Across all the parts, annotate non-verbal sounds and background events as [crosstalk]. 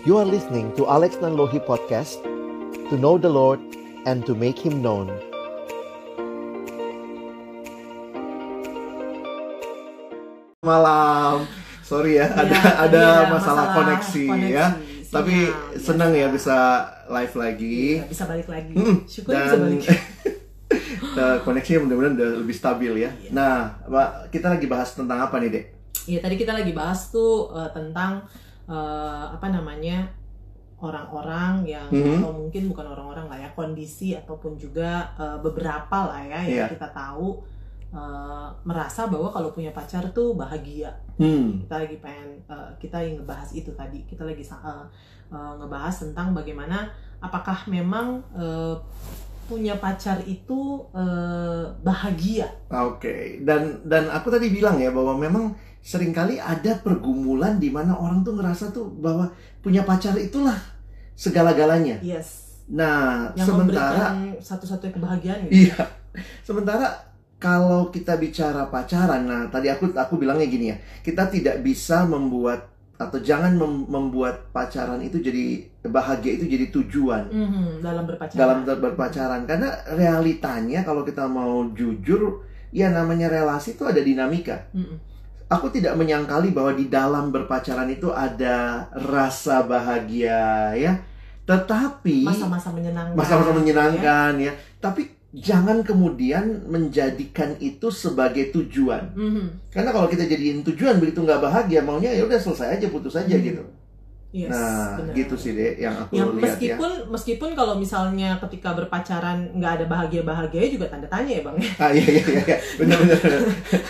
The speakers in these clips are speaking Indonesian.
You are listening to Alex Nanlohi Podcast To know the Lord and to make Him known Malam Sorry ya, ada Iya, ada iya, masalah, masalah koneksi, koneksi, ya. sinyal, Tapi senang ya bisa live lagi. Iya, bisa balik lagi. Mm, Syukur bisa dan balik. eh, koneksinya mudah-mudahan udah lebih stabil ya. Iya. Nah, kita lagi bahas tentang apa nih, Dek? Iya, tadi kita lagi bahas tuh eh, tentang eh, apa namanya orang-orang yang Mhm. atau mungkin bukan orang-orang lah ya kondisi ataupun juga eh, beberapa lah ya yang Iya. kita tahu eh, merasa bahwa kalau punya pacar tuh bahagia. Hmm. Kita lagi pengen eh, kita yang ngebahas itu tadi. Kita lagi eh, eh, ngebahas tentang bagaimana apakah memang eh, punya pacar itu eh, bahagia. Oke. Dan dan aku tadi bilang ya bahwa memang sering kali ada pergumulan di mana orang tuh ngerasa tuh bahwa punya pacar itulah segala-galanya. Yes. Nah, Yang sementara satu-satunya kebahagiaan gitu. Iya. Sementara kalau kita bicara pacaran, nah tadi aku aku bilangnya gini ya, kita tidak bisa membuat atau jangan mem- membuat pacaran itu jadi bahagia itu jadi tujuan Mhm, dalam berpacaran. dalam ber- berpacaran karena realitanya kalau kita mau jujur ya namanya relasi itu ada dinamika. Mhm. Aku tidak menyangkali bahwa di dalam berpacaran itu ada rasa bahagia ya. Tetapi masa-masa menyenangkan. masa-masa ya. menyenangkan ya. Tapi jangan kemudian menjadikan itu sebagai tujuan. Mhm. Karena kalau kita jadiin tujuan begitu nggak bahagia, maunya ya udah selesai aja, putus aja Hmm. gitu. Yes, nah, benar. gitu sih deh yang aku Yang lihat ya. meskipun meskipun kalau misalnya ketika berpacaran nggak ada bahagia bahagia juga tanda tanya ya bang ya. Ah iya iya iya, benar benar.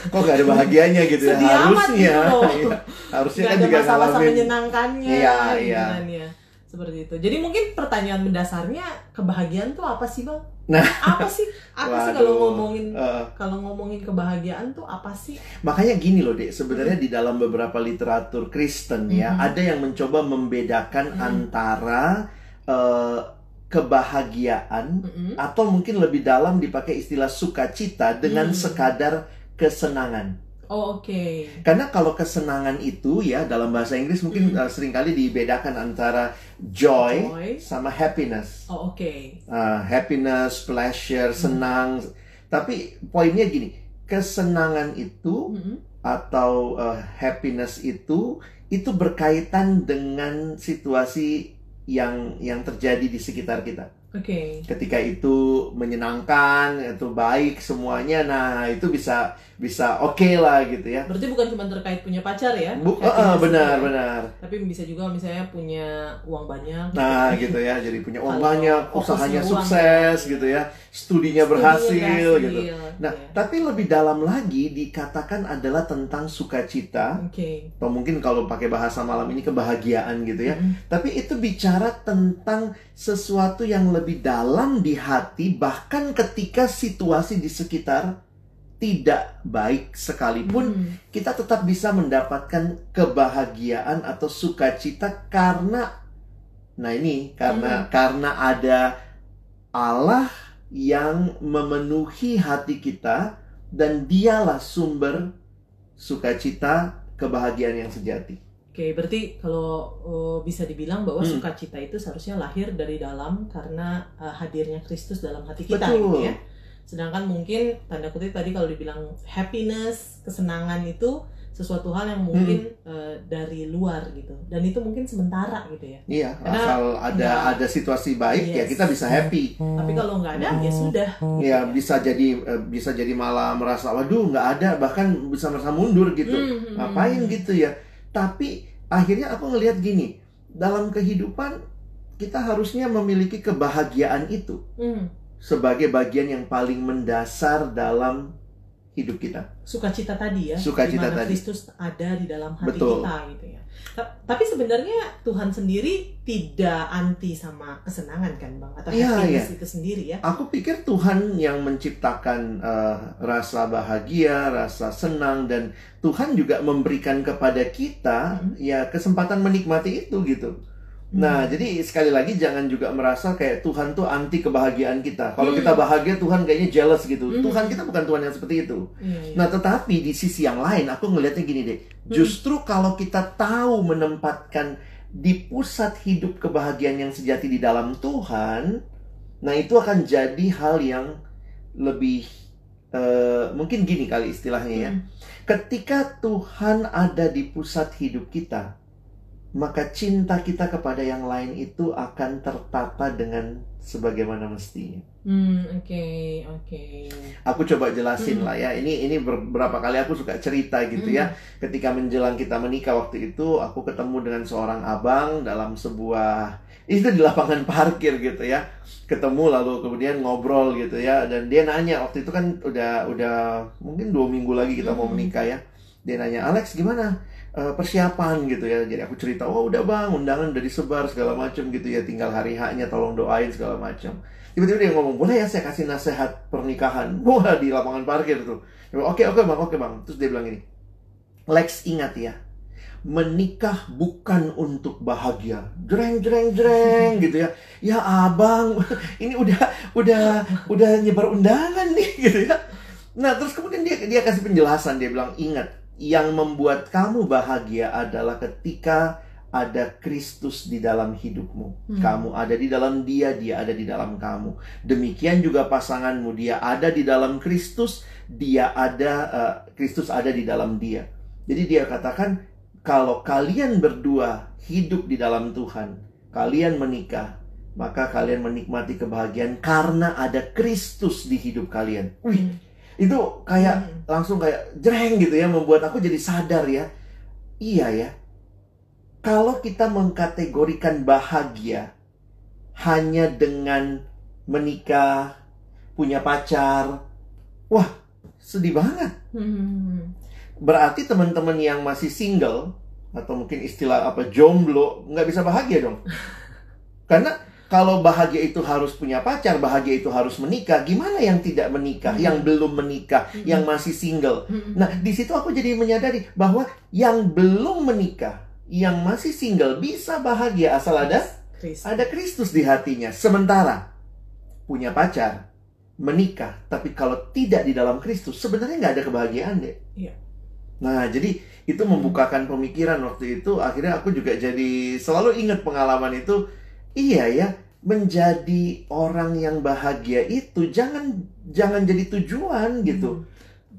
Kok nggak ada bahagianya gitu ya? Sedih amat Harusnya, gitu loh. [laughs] iya. harusnya Nggak kan ada juga masa-masa ngalamin. menyenangkannya. Iya, gitu iya. ya. Seperti itu. Jadi mungkin pertanyaan mendasarnya kebahagiaan tuh apa sih bang? Nah. apa sih? Apa sih kalau Waduh. ngomongin Eh, kalau ngomongin kebahagiaan tuh apa sih? Makanya gini loh, Dek. Sebenarnya di dalam beberapa literatur Kristen ya, Mhm. ada yang mencoba membedakan Mhm. antara eh, kebahagiaan Mhm. atau mungkin lebih dalam dipakai istilah sukacita dengan Hmm. sekadar kesenangan. Oh oke. Karena kalau kesenangan itu ya dalam bahasa Inggris mungkin eh, sering kali dibedakan antara joy, Joy. sama happiness. Oh oke. Uh, happiness, pleasure, Hmm. senang. Tapi poinnya gini, kesenangan itu Mhm. atau uh, happiness itu itu berkaitan dengan situasi yang yang terjadi di sekitar kita. Oke. Ketika itu menyenangkan, itu baik semuanya, nah itu bisa bisa oke lah gitu ya. Berarti bukan cuma terkait punya pacar ya? Bu, Happiness benar ya. benar. Tapi bisa juga misalnya punya uang banyak. Nah gitu ya, jadi punya uang Kalau banyak, usahanya uang, sukses ya. gitu ya, studinya Studinya berhasil, gitu. Nah, Iya. tapi lebih dalam lagi dikatakan adalah tentang sukacita, Oke. atau mungkin kalau pakai bahasa malam ini kebahagiaan gitu ya. Mhm. Tapi itu bicara tentang sesuatu yang lebih dalam di hati, bahkan ketika situasi di sekitar tidak baik sekalipun, Mhm. kita tetap bisa mendapatkan kebahagiaan atau sukacita karena, nah ini karena karena ada Allah yang memenuhi hati kita dan dialah sumber sukacita kebahagiaan yang sejati. Oke, berarti kalau uh, bisa dibilang bahwa Hmm. sukacita itu seharusnya lahir dari dalam karena uh, hadirnya Kristus dalam hati kita Betul. gitu ya. Sedangkan mungkin tanda kutip tadi kalau dibilang happiness, kesenangan itu sesuatu hal yang mungkin Hmm. uh, dari luar gitu. Dan itu mungkin sementara gitu ya. Iya, Karena asal ada nggak- ada situasi baik ya Yes. kita bisa happy. Tapi kalau nggak ada ya sudah. Ya bisa jadi bisa jadi malah merasa waduh nggak ada bahkan bisa merasa mundur gitu. Hmm, hmm, Ngapain hmm. gitu ya? Tapi akhirnya aku ngelihat gini, dalam kehidupan kita harusnya memiliki kebahagiaan itu Hmm. sebagai bagian yang paling mendasar dalam hidup kita. sukacita tadi ya, Sukacita tadi. Kristus ada di dalam hati Betul. kita gitu ya. Ta- Tapi sebenarnya Tuhan sendiri tidak anti sama kesenangan kan bang, atau Iya, happiness itu sendiri ya. Aku pikir Tuhan yang menciptakan eh, rasa bahagia, rasa senang dan Tuhan juga memberikan kepada kita Mhm. ya kesempatan menikmati itu gitu. Nah, jadi sekali lagi jangan juga merasa kayak Tuhan tuh anti kebahagiaan kita. Kalau Hmm. kita bahagia, Tuhan kayaknya jealous gitu. Hmm. Tuhan kita bukan Tuhan yang seperti itu. Iya. Nah, tetapi di sisi yang lain, aku ngelihatnya gini deh. Hmm. Justru kalau kita tahu menempatkan di pusat hidup kebahagiaan yang sejati di dalam Tuhan, nah itu akan jadi hal yang lebih uh, mungkin gini kali istilahnya ya. Hmm. Ketika Tuhan ada di pusat hidup kita, maka cinta kita kepada yang lain itu akan tertata dengan sebagaimana mestinya. Hmm, oke, oke. Aku coba jelasin Hmm. lah ya. Ini ini beberapa kali aku suka cerita gitu ya. Ketika menjelang kita menikah waktu itu, aku ketemu dengan seorang abang dalam sebuah itu di lapangan parkir gitu ya. Ketemu lalu kemudian ngobrol gitu ya. Dan dia nanya waktu itu kan udah udah mungkin dua minggu lagi kita mau Hmm. menikah ya. Dia nanya Alex gimana eh, persiapan gitu ya. Jadi aku cerita, oh udah bang, undangan udah disebar segala macam gitu ya. Tinggal hari haknya tolong doain segala macam. Tiba-tiba dia ngomong, boleh ya saya kasih nasihat pernikahan? [laughs] Wah, di lapangan parkir tuh. Dia bilang, Oke, oke bang, oke bang. Terus dia bilang gini, Lex ingat ya, menikah bukan untuk bahagia. Jreng, jreng, jreng gitu ya. Ya abang, [laughs] ini udah, udah, udah nyebar undangan nih [laughs] gitu ya. Nah, terus kemudian dia dia kasih penjelasan, dia bilang, ingat, yang membuat kamu bahagia adalah ketika ada Kristus di dalam hidupmu. Hmm. Kamu ada di dalam dia, dia ada di dalam kamu. Demikian juga pasanganmu, dia ada di dalam Kristus, dia ada eh, Kristus ada di dalam dia. Jadi dia katakan kalau kalian berdua hidup di dalam Tuhan, kalian menikah, maka kalian menikmati kebahagiaan karena ada Kristus di hidup kalian. Wih, itu kayak Hmm. langsung kayak jreng gitu ya membuat aku jadi sadar ya. Iya ya. Kalau kita mengkategorikan bahagia hanya dengan menikah, punya pacar, wah, sedih banget. Hmm. Berarti teman-teman yang masih single atau mungkin istilah apa jomblo nggak bisa bahagia dong. [laughs] Karena kalau bahagia itu harus punya pacar, bahagia itu harus menikah, gimana yang tidak menikah, Hmm. yang belum menikah, Hmm. yang masih single? Hmm. Nah, di situ aku jadi menyadari bahwa yang belum menikah, yang masih single bisa bahagia asal ada Chris. ada Kristus di hatinya. Sementara punya pacar, menikah, tapi kalau tidak di dalam Kristus, sebenarnya nggak ada kebahagiaan deh. Iya. Nah, jadi itu membukakan pemikiran waktu itu. Akhirnya aku juga jadi selalu ingat pengalaman itu. Iya ya, menjadi orang yang bahagia itu jangan jangan jadi tujuan gitu.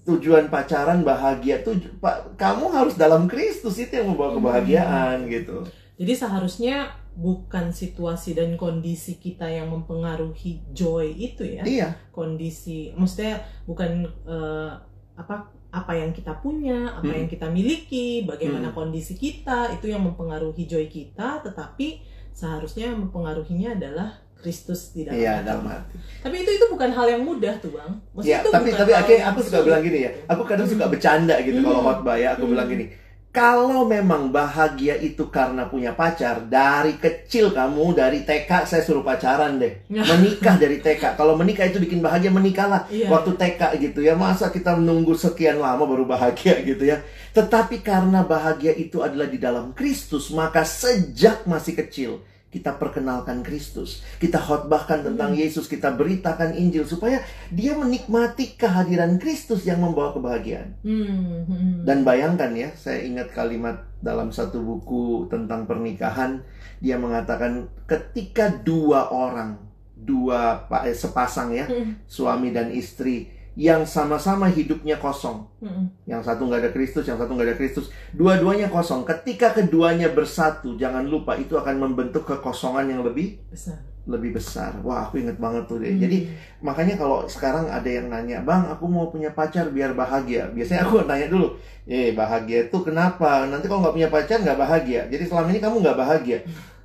Tujuan pacaran bahagia tuh Pak, kamu harus dalam Kristus itu yang membawa Hmm. kebahagiaan gitu. Jadi seharusnya bukan situasi dan kondisi kita yang mempengaruhi joy itu ya. Iya. Kondisi, maksudnya bukan eh, apa apa yang kita punya, apa Hmm. yang kita miliki, bagaimana Hmm. kondisi kita itu yang mempengaruhi joy kita, tetapi seharusnya mempengaruhinya adalah Kristus di dalam Iya, hati. dalam hati. Tapi itu itu bukan hal yang mudah tuh bang. Maksudnya Ya, itu tapi tapi akhirnya aku suka bilang gini ya. Aku kadang suka bercanda gitu Hmm. kalau khotbah ya. Aku Hmm. bilang gini. Kalau memang bahagia itu karena punya pacar, dari kecil kamu dari TK saya suruh pacaran deh. [laughs] Menikah dari TK. Kalau menikah itu bikin bahagia, menikahlah Iya. waktu TK gitu ya. Masa kita menunggu sekian lama baru bahagia [laughs] gitu ya. Tetapi karena bahagia itu adalah di dalam Kristus, maka sejak masih kecil kita perkenalkan Kristus. Kita khotbahkan tentang Hmm. Yesus, kita beritakan Injil supaya dia menikmati kehadiran Kristus yang membawa kebahagiaan. Hmm, hmm. Dan bayangkan ya, saya ingat kalimat dalam satu buku tentang pernikahan, dia mengatakan ketika dua orang, dua pa- eh, sepasang ya, Hmm, suami dan istri yang sama-sama hidupnya kosong. hmm, Yang satu nggak ada Kristus, yang satu nggak ada Kristus. Dua-duanya kosong. Ketika keduanya bersatu, jangan lupa itu akan membentuk kekosongan yang lebih besar. lebih besar. Wah, aku inget banget tuh deh. Hmm. Jadi makanya kalau sekarang ada yang nanya, bang, aku mau punya pacar biar bahagia. Biasanya aku nanya dulu, eh bahagia itu kenapa? Nanti kalau nggak punya pacar nggak bahagia. Jadi selama ini kamu nggak bahagia.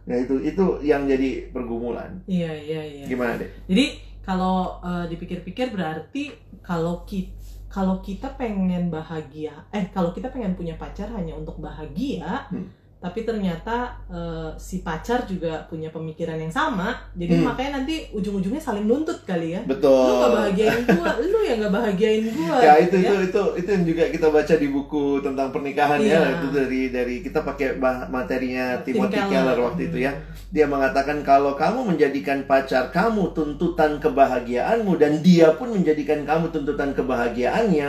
Nah itu itu yang jadi pergumulan. Iya iya iya. Gimana deh? Jadi kalau eh, dipikir-pikir berarti kalau kita kalau kita pengen bahagia, eh kalau kita pengen punya pacar hanya untuk bahagia, Hmm. Tapi ternyata eh, si pacar juga punya pemikiran yang sama, jadi Hmm. makanya nanti ujung-ujungnya saling nuntut kali ya. Betul. Lu gak bahagiain gua, lu yang gak bahagiain gua. Ya itu gitu itu itu itu yang juga kita baca di buku tentang pernikahan Iya. ya itu dari dari kita pakai bah- materinya Tim Timothy Keller waktu itu ya dia mengatakan kalau kamu menjadikan pacar kamu tuntutan kebahagiaanmu dan dia pun menjadikan kamu tuntutan kebahagiaannya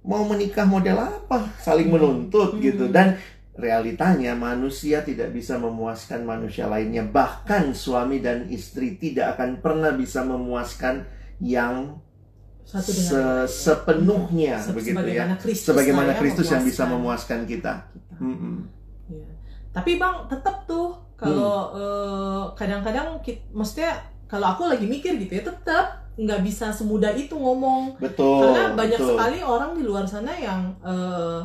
mau menikah model apa saling Hmm. menuntut Hmm. gitu dan realitanya manusia tidak bisa memuaskan manusia lainnya. Bahkan suami dan istri tidak akan pernah bisa memuaskan yang Satu dengan se- sepenuhnya Se- begitu ya. sebagaimana Kristus Sebagaimana ya, Kristus yang bisa memuaskan kita. kita. Mm-mm. Iya. Tapi bang tetap tuh kalau eh, kadang-kadang kit- maksudnya kalau aku lagi mikir gitu ya tetap nggak bisa semudah itu ngomong Betul. karena banyak betul. sekali orang di luar sana yang eh,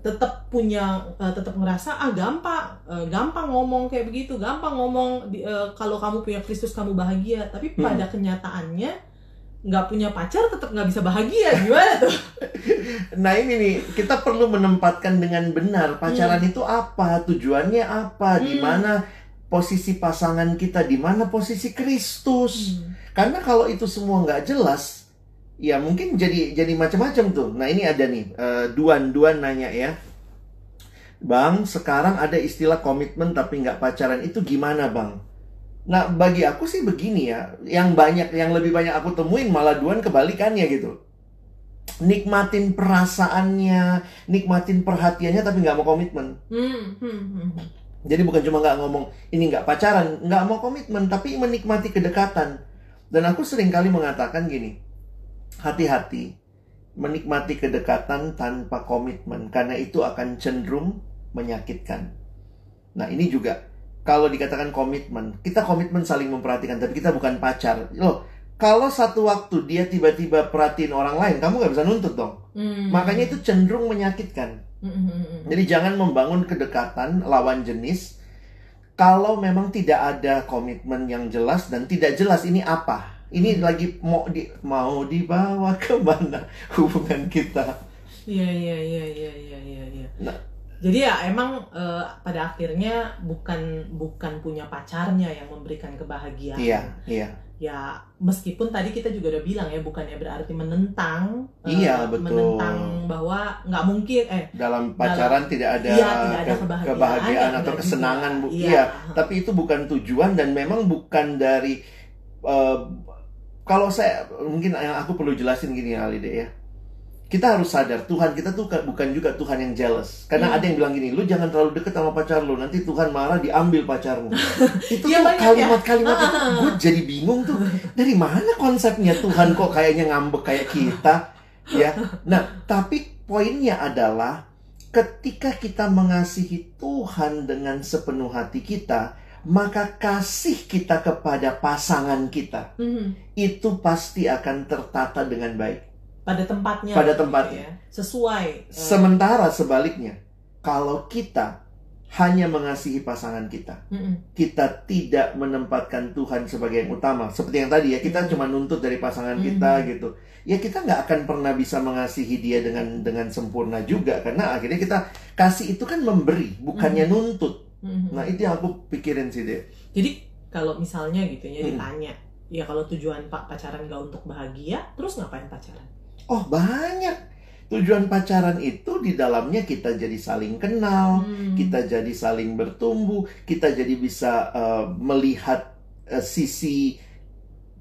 tetap punya eh, tetap ngerasa ah gampang eh, gampang ngomong kayak begitu gampang ngomong di- eh, kalau kamu punya Kristus kamu bahagia tapi Hmm. pada kenyataannya nggak punya pacar tetap nggak bisa bahagia gimana tuh [laughs] Nah ini nih kita perlu menempatkan dengan benar pacaran itu apa, tujuannya apa, di Hmm. mana posisi pasangan kita, di mana posisi Kristus. Karena kalau itu semua nggak jelas, ya mungkin jadi jadi macam-macam tuh. Nah ini ada nih eh, Duan Duan nanya ya, Bang sekarang ada istilah komitmen tapi nggak pacaran itu gimana Bang? Nah bagi aku sih begini ya, yang banyak yang lebih banyak aku temuin malah Duan kebalikannya gitu. Nikmatin perasaannya, nikmatin perhatiannya tapi nggak mau komitmen. Hmm, hmm, hmm. Jadi bukan cuma nggak ngomong ini nggak pacaran, nggak mau komitmen, tapi menikmati kedekatan. Dan aku sering kali mengatakan gini, hati-hati menikmati kedekatan tanpa komitmen, karena itu akan cenderung menyakitkan. Nah ini juga kalau dikatakan komitmen, kita komitmen saling memperhatikan, tapi kita bukan pacar. Loh, kalau satu waktu dia tiba-tiba perhatiin orang lain, kamu nggak bisa nuntut dong. Hmm. Makanya itu cenderung menyakitkan. Hmm, hmm, hmm, hmm. Jadi jangan membangun kedekatan lawan jenis kalau memang tidak ada komitmen yang jelas dan tidak jelas ini apa. Ini lagi mau di mau dibawa ke mana [laughs] hubungan kita. Iya iya iya iya iya iya. iya. Nah. Jadi ya emang eh, pada akhirnya bukan bukan punya pacarnya yang memberikan kebahagiaan. Iya, iya. Ya meskipun tadi kita juga udah bilang ya bukannya berarti menentang. eh, Iya, betul. Menentang bahwa nggak mungkin eh Dalam pacaran tidak ada, iya tidak ada ke- kebahagiaan, kebahagiaan ya, atau kesenangan. Bu. Iya. Iya, tapi itu bukan tujuan dan memang bukan dari eh, kalau saya mungkin yang aku perlu jelasin gini ya Alide ya. Kita harus sadar Tuhan kita tuh ka- bukan juga Tuhan yang jealous. Karena Hmm. ada yang bilang gini, lu jangan terlalu deket sama pacar lu, nanti Tuhan marah diambil pacarmu. [laughs] itu Iya, tuh banyak ya. kalimat-kalimat itu gue jadi bingung tuh. Dari mana konsepnya Tuhan kok kayaknya ngambek kayak kita? Ya. Nah, tapi poinnya adalah ketika kita mengasihi Tuhan dengan sepenuh hati kita, maka kasih kita kepada pasangan kita Mhm. itu pasti akan tertata dengan baik. pada tempatnya. Pada tempatnya. ya. Sesuai. eh, Sementara sebaliknya, kalau kita hanya mengasihi pasangan kita, mhm. kita tidak menempatkan Tuhan sebagai yang utama. Seperti yang tadi ya, kita Hmm. cuma nuntut dari pasangan Hmm. kita gitu. Ya kita nggak akan pernah bisa mengasihi dia dengan dengan sempurna juga karena akhirnya kita kasih itu kan memberi, bukannya nuntut. Mhm. Nah itu yang aku pikirin sih deh. Jadi kalau misalnya gitu ya Hmm. ditanya, ya kalau tujuan pak pacaran gak untuk bahagia, terus ngapain pacaran? Oh banyak tujuan pacaran itu di dalamnya kita jadi saling kenal, Hmm. kita jadi saling bertumbuh, kita jadi bisa eh, melihat eh, sisi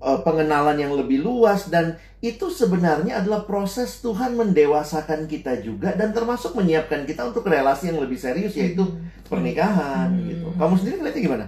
eh, pengenalan yang lebih luas dan itu sebenarnya adalah proses Tuhan mendewasakan kita juga dan termasuk menyiapkan kita untuk relasi yang lebih serius yaitu Hmm. pernikahan Hmm. gitu. Kamu sendiri ngeliatnya gimana?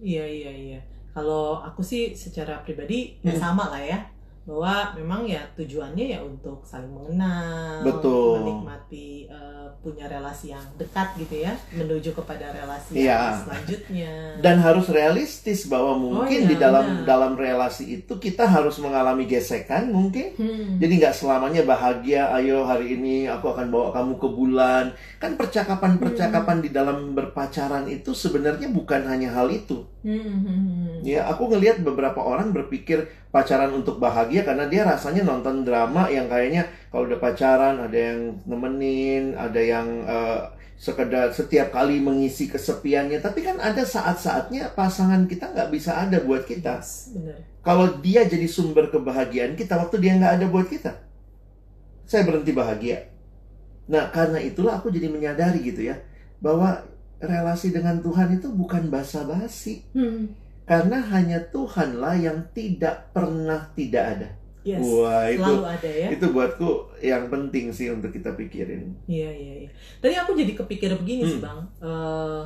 Iya iya iya. Kalau aku sih secara pribadi ya Hmm. sama lah ya. Bahwa memang ya tujuannya ya untuk saling mengenal, Betul. menikmati eh, punya relasi yang dekat gitu ya, menuju kepada relasi Iya. yang selanjutnya. Dan harus realistis bahwa mungkin iya, di dalam benar. dalam relasi itu kita harus mengalami gesekan mungkin Hmm. Jadi nggak selamanya bahagia. Ayo hari ini aku akan bawa kamu ke bulan. Kan percakapan-percakapan di dalam berpacaran itu sebenarnya bukan hanya hal itu. Hmm, hmm, hmm. Ya, aku ngelihat beberapa orang berpikir pacaran untuk bahagia karena dia rasanya nonton drama yang kayaknya kalau udah pacaran ada yang nemenin, ada yang eh, sekedar setiap kali mengisi kesepiannya. Tapi kan ada saat-saatnya pasangan kita nggak bisa ada buat kita. Yes, benar. Kalau dia jadi sumber kebahagiaan kita waktu dia nggak ada buat kita, saya berhenti bahagia. Nah, karena itulah aku jadi menyadari gitu ya, bahwa relasi dengan Tuhan itu bukan basa-basi. Hmm. Karena hanya Tuhanlah yang tidak pernah tidak ada. Yes, Wah, itu selalu ada ya. itu buatku yang penting sih untuk kita pikirin. Iya iya iya. Tadi aku jadi kepikir begini sih Hmm. bang. Eh,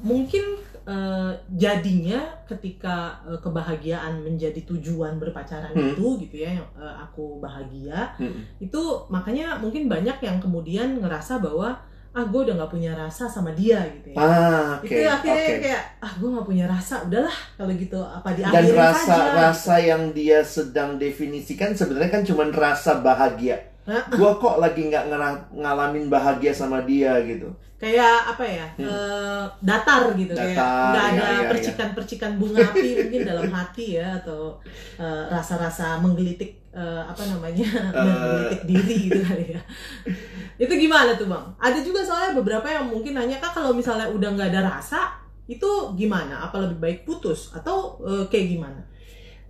mungkin eh, jadinya ketika eh, kebahagiaan menjadi tujuan berpacaran Hmm. itu gitu ya, yang, eh, aku bahagia Mm-mm. itu makanya mungkin banyak yang kemudian ngerasa bahwa ah gue udah nggak punya rasa sama dia gitu ya. Ah, oke. itu akhirnya oke. kayak ah gue nggak punya rasa udahlah kalau gitu apa Dan diakhirin rasa saja. rasa yang dia sedang definisikan sebenarnya kan cuma rasa bahagia. Gua kok lagi nggak ngalamin bahagia sama dia gitu. Kayak apa ya? Hmm. eh, datar gitu kayak Datar, nggak ada iya, iya, percikan-percikan bunga api [laughs] mungkin dalam hati ya atau eh, rasa-rasa menggelitik eh, apa namanya? [laughs] Menggelitik diri gitu kali ya. Itu gimana tuh bang? Ada juga soalnya beberapa yang mungkin nanya kak kalau misalnya udah nggak ada rasa itu gimana? Apa lebih baik putus? Atau eh, kayak gimana?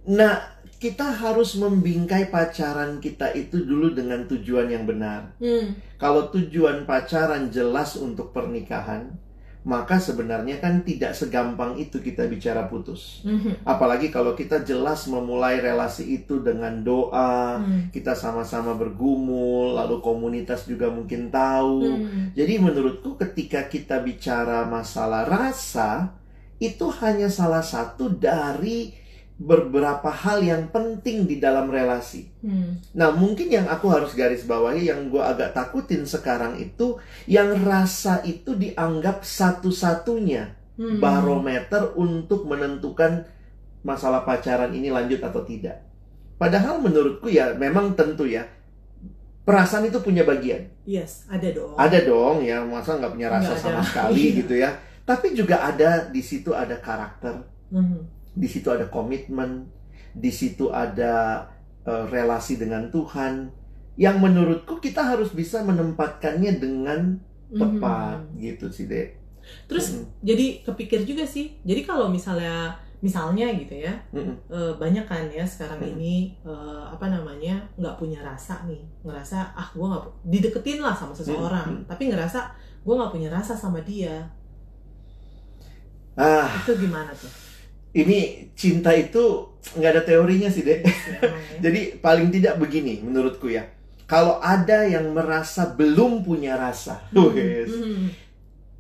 Nah, kita harus membingkai pacaran kita itu dulu dengan tujuan yang benar. hmm. Kalau tujuan pacaran jelas untuk pernikahan, maka sebenarnya kan tidak segampang itu kita bicara putus. Mhm. Apalagi kalau kita jelas memulai relasi itu dengan doa, Hmm. kita sama-sama bergumul, lalu komunitas juga mungkin tahu. Hmm. Jadi menurutku ketika kita bicara masalah rasa, itu hanya salah satu dari beberapa hal yang penting di dalam relasi. Hmm. Nah, mungkin yang aku harus garis bawahi yang gue agak takutin sekarang itu yang rasa itu dianggap satu-satunya Hmm. barometer untuk menentukan masalah pacaran ini lanjut atau tidak. Padahal menurutku ya memang tentu ya perasaan itu punya bagian. yes ada dong Ada dong ya masa nggak punya rasa Nggak sama ada. sekali Iya. gitu ya. Tapi juga ada di situ ada karakter, Mhm. Di situ ada komitmen, di situ ada eh, relasi dengan Tuhan yang menurutku kita harus bisa menempatkannya dengan tepat Mhm. gitu sih deh. terus Mm-mm. jadi kepikir juga sih jadi kalau misalnya misalnya gitu ya Mm-mm. eh, banyak kan ya sekarang Mm. ini eh, apa namanya nggak punya rasa nih ngerasa ah gue nggak dideketin lah sama seseorang Mm. tapi ngerasa gue nggak punya rasa sama dia Ah, itu gimana tuh ini cinta itu nggak ada teorinya sih deh. Emang ya? Jadi paling tidak begini menurutku ya. Kalau ada yang merasa belum punya rasa, wes, Hmm.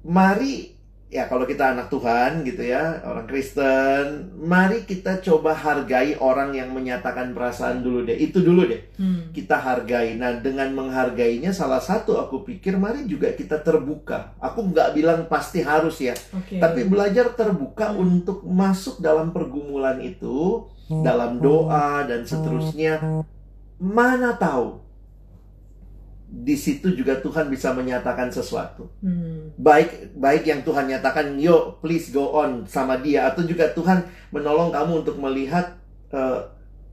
mari ya kalau kita anak Tuhan gitu ya, orang Kristen, mari kita coba hargai orang yang menyatakan perasaan dulu deh. Itu dulu deh. Hmm. Kita hargai. Nah, dengan menghargainya salah satu aku pikir mari juga kita terbuka. Aku nggak bilang pasti harus ya, Oke. tapi belajar terbuka Hmm. untuk masuk dalam pergumulan itu, dalam doa dan seterusnya. Mana tahu di situ juga Tuhan bisa menyatakan sesuatu. Hmm. Baik baik yang Tuhan nyatakan, "Yo, please go on" sama dia atau juga Tuhan menolong kamu untuk melihat eh,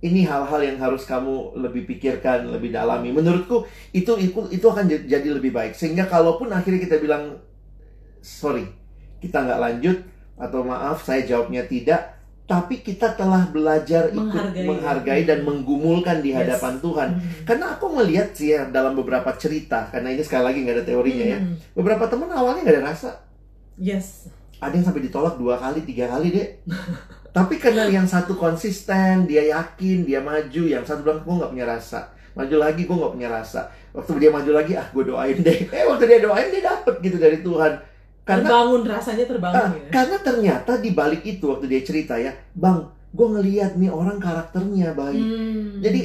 ini hal-hal yang harus kamu lebih pikirkan, lebih dalami. Menurutku itu itu itu akan jadi lebih baik. Sehingga kalaupun akhirnya kita bilang sorry, kita nggak lanjut atau maaf saya jawabnya tidak, tapi kita telah belajar ikut Menghargai. menghargai dan menggumulkan di Yes. hadapan Tuhan. Hmm. Karena aku melihat sih ya dalam beberapa cerita, karena ini sekali lagi nggak ada teorinya ya. Hmm. Beberapa teman awalnya nggak ada rasa, yes ada yang sampai ditolak dua kali, tiga kali deh. Tapi karena yang satu konsisten, dia yakin, dia maju. Yang satu bilang, gue nggak punya rasa. Maju lagi, gue nggak punya rasa. Waktu dia maju lagi, ah gue doain deh. [laughs] Eh waktu dia doain, dia dapet gitu dari Tuhan. Karena terbangun rasanya terbangun Ah, ya karena ternyata di balik itu waktu dia cerita ya, bang, gue ngeliat nih orang karakternya baik. Hmm. Jadi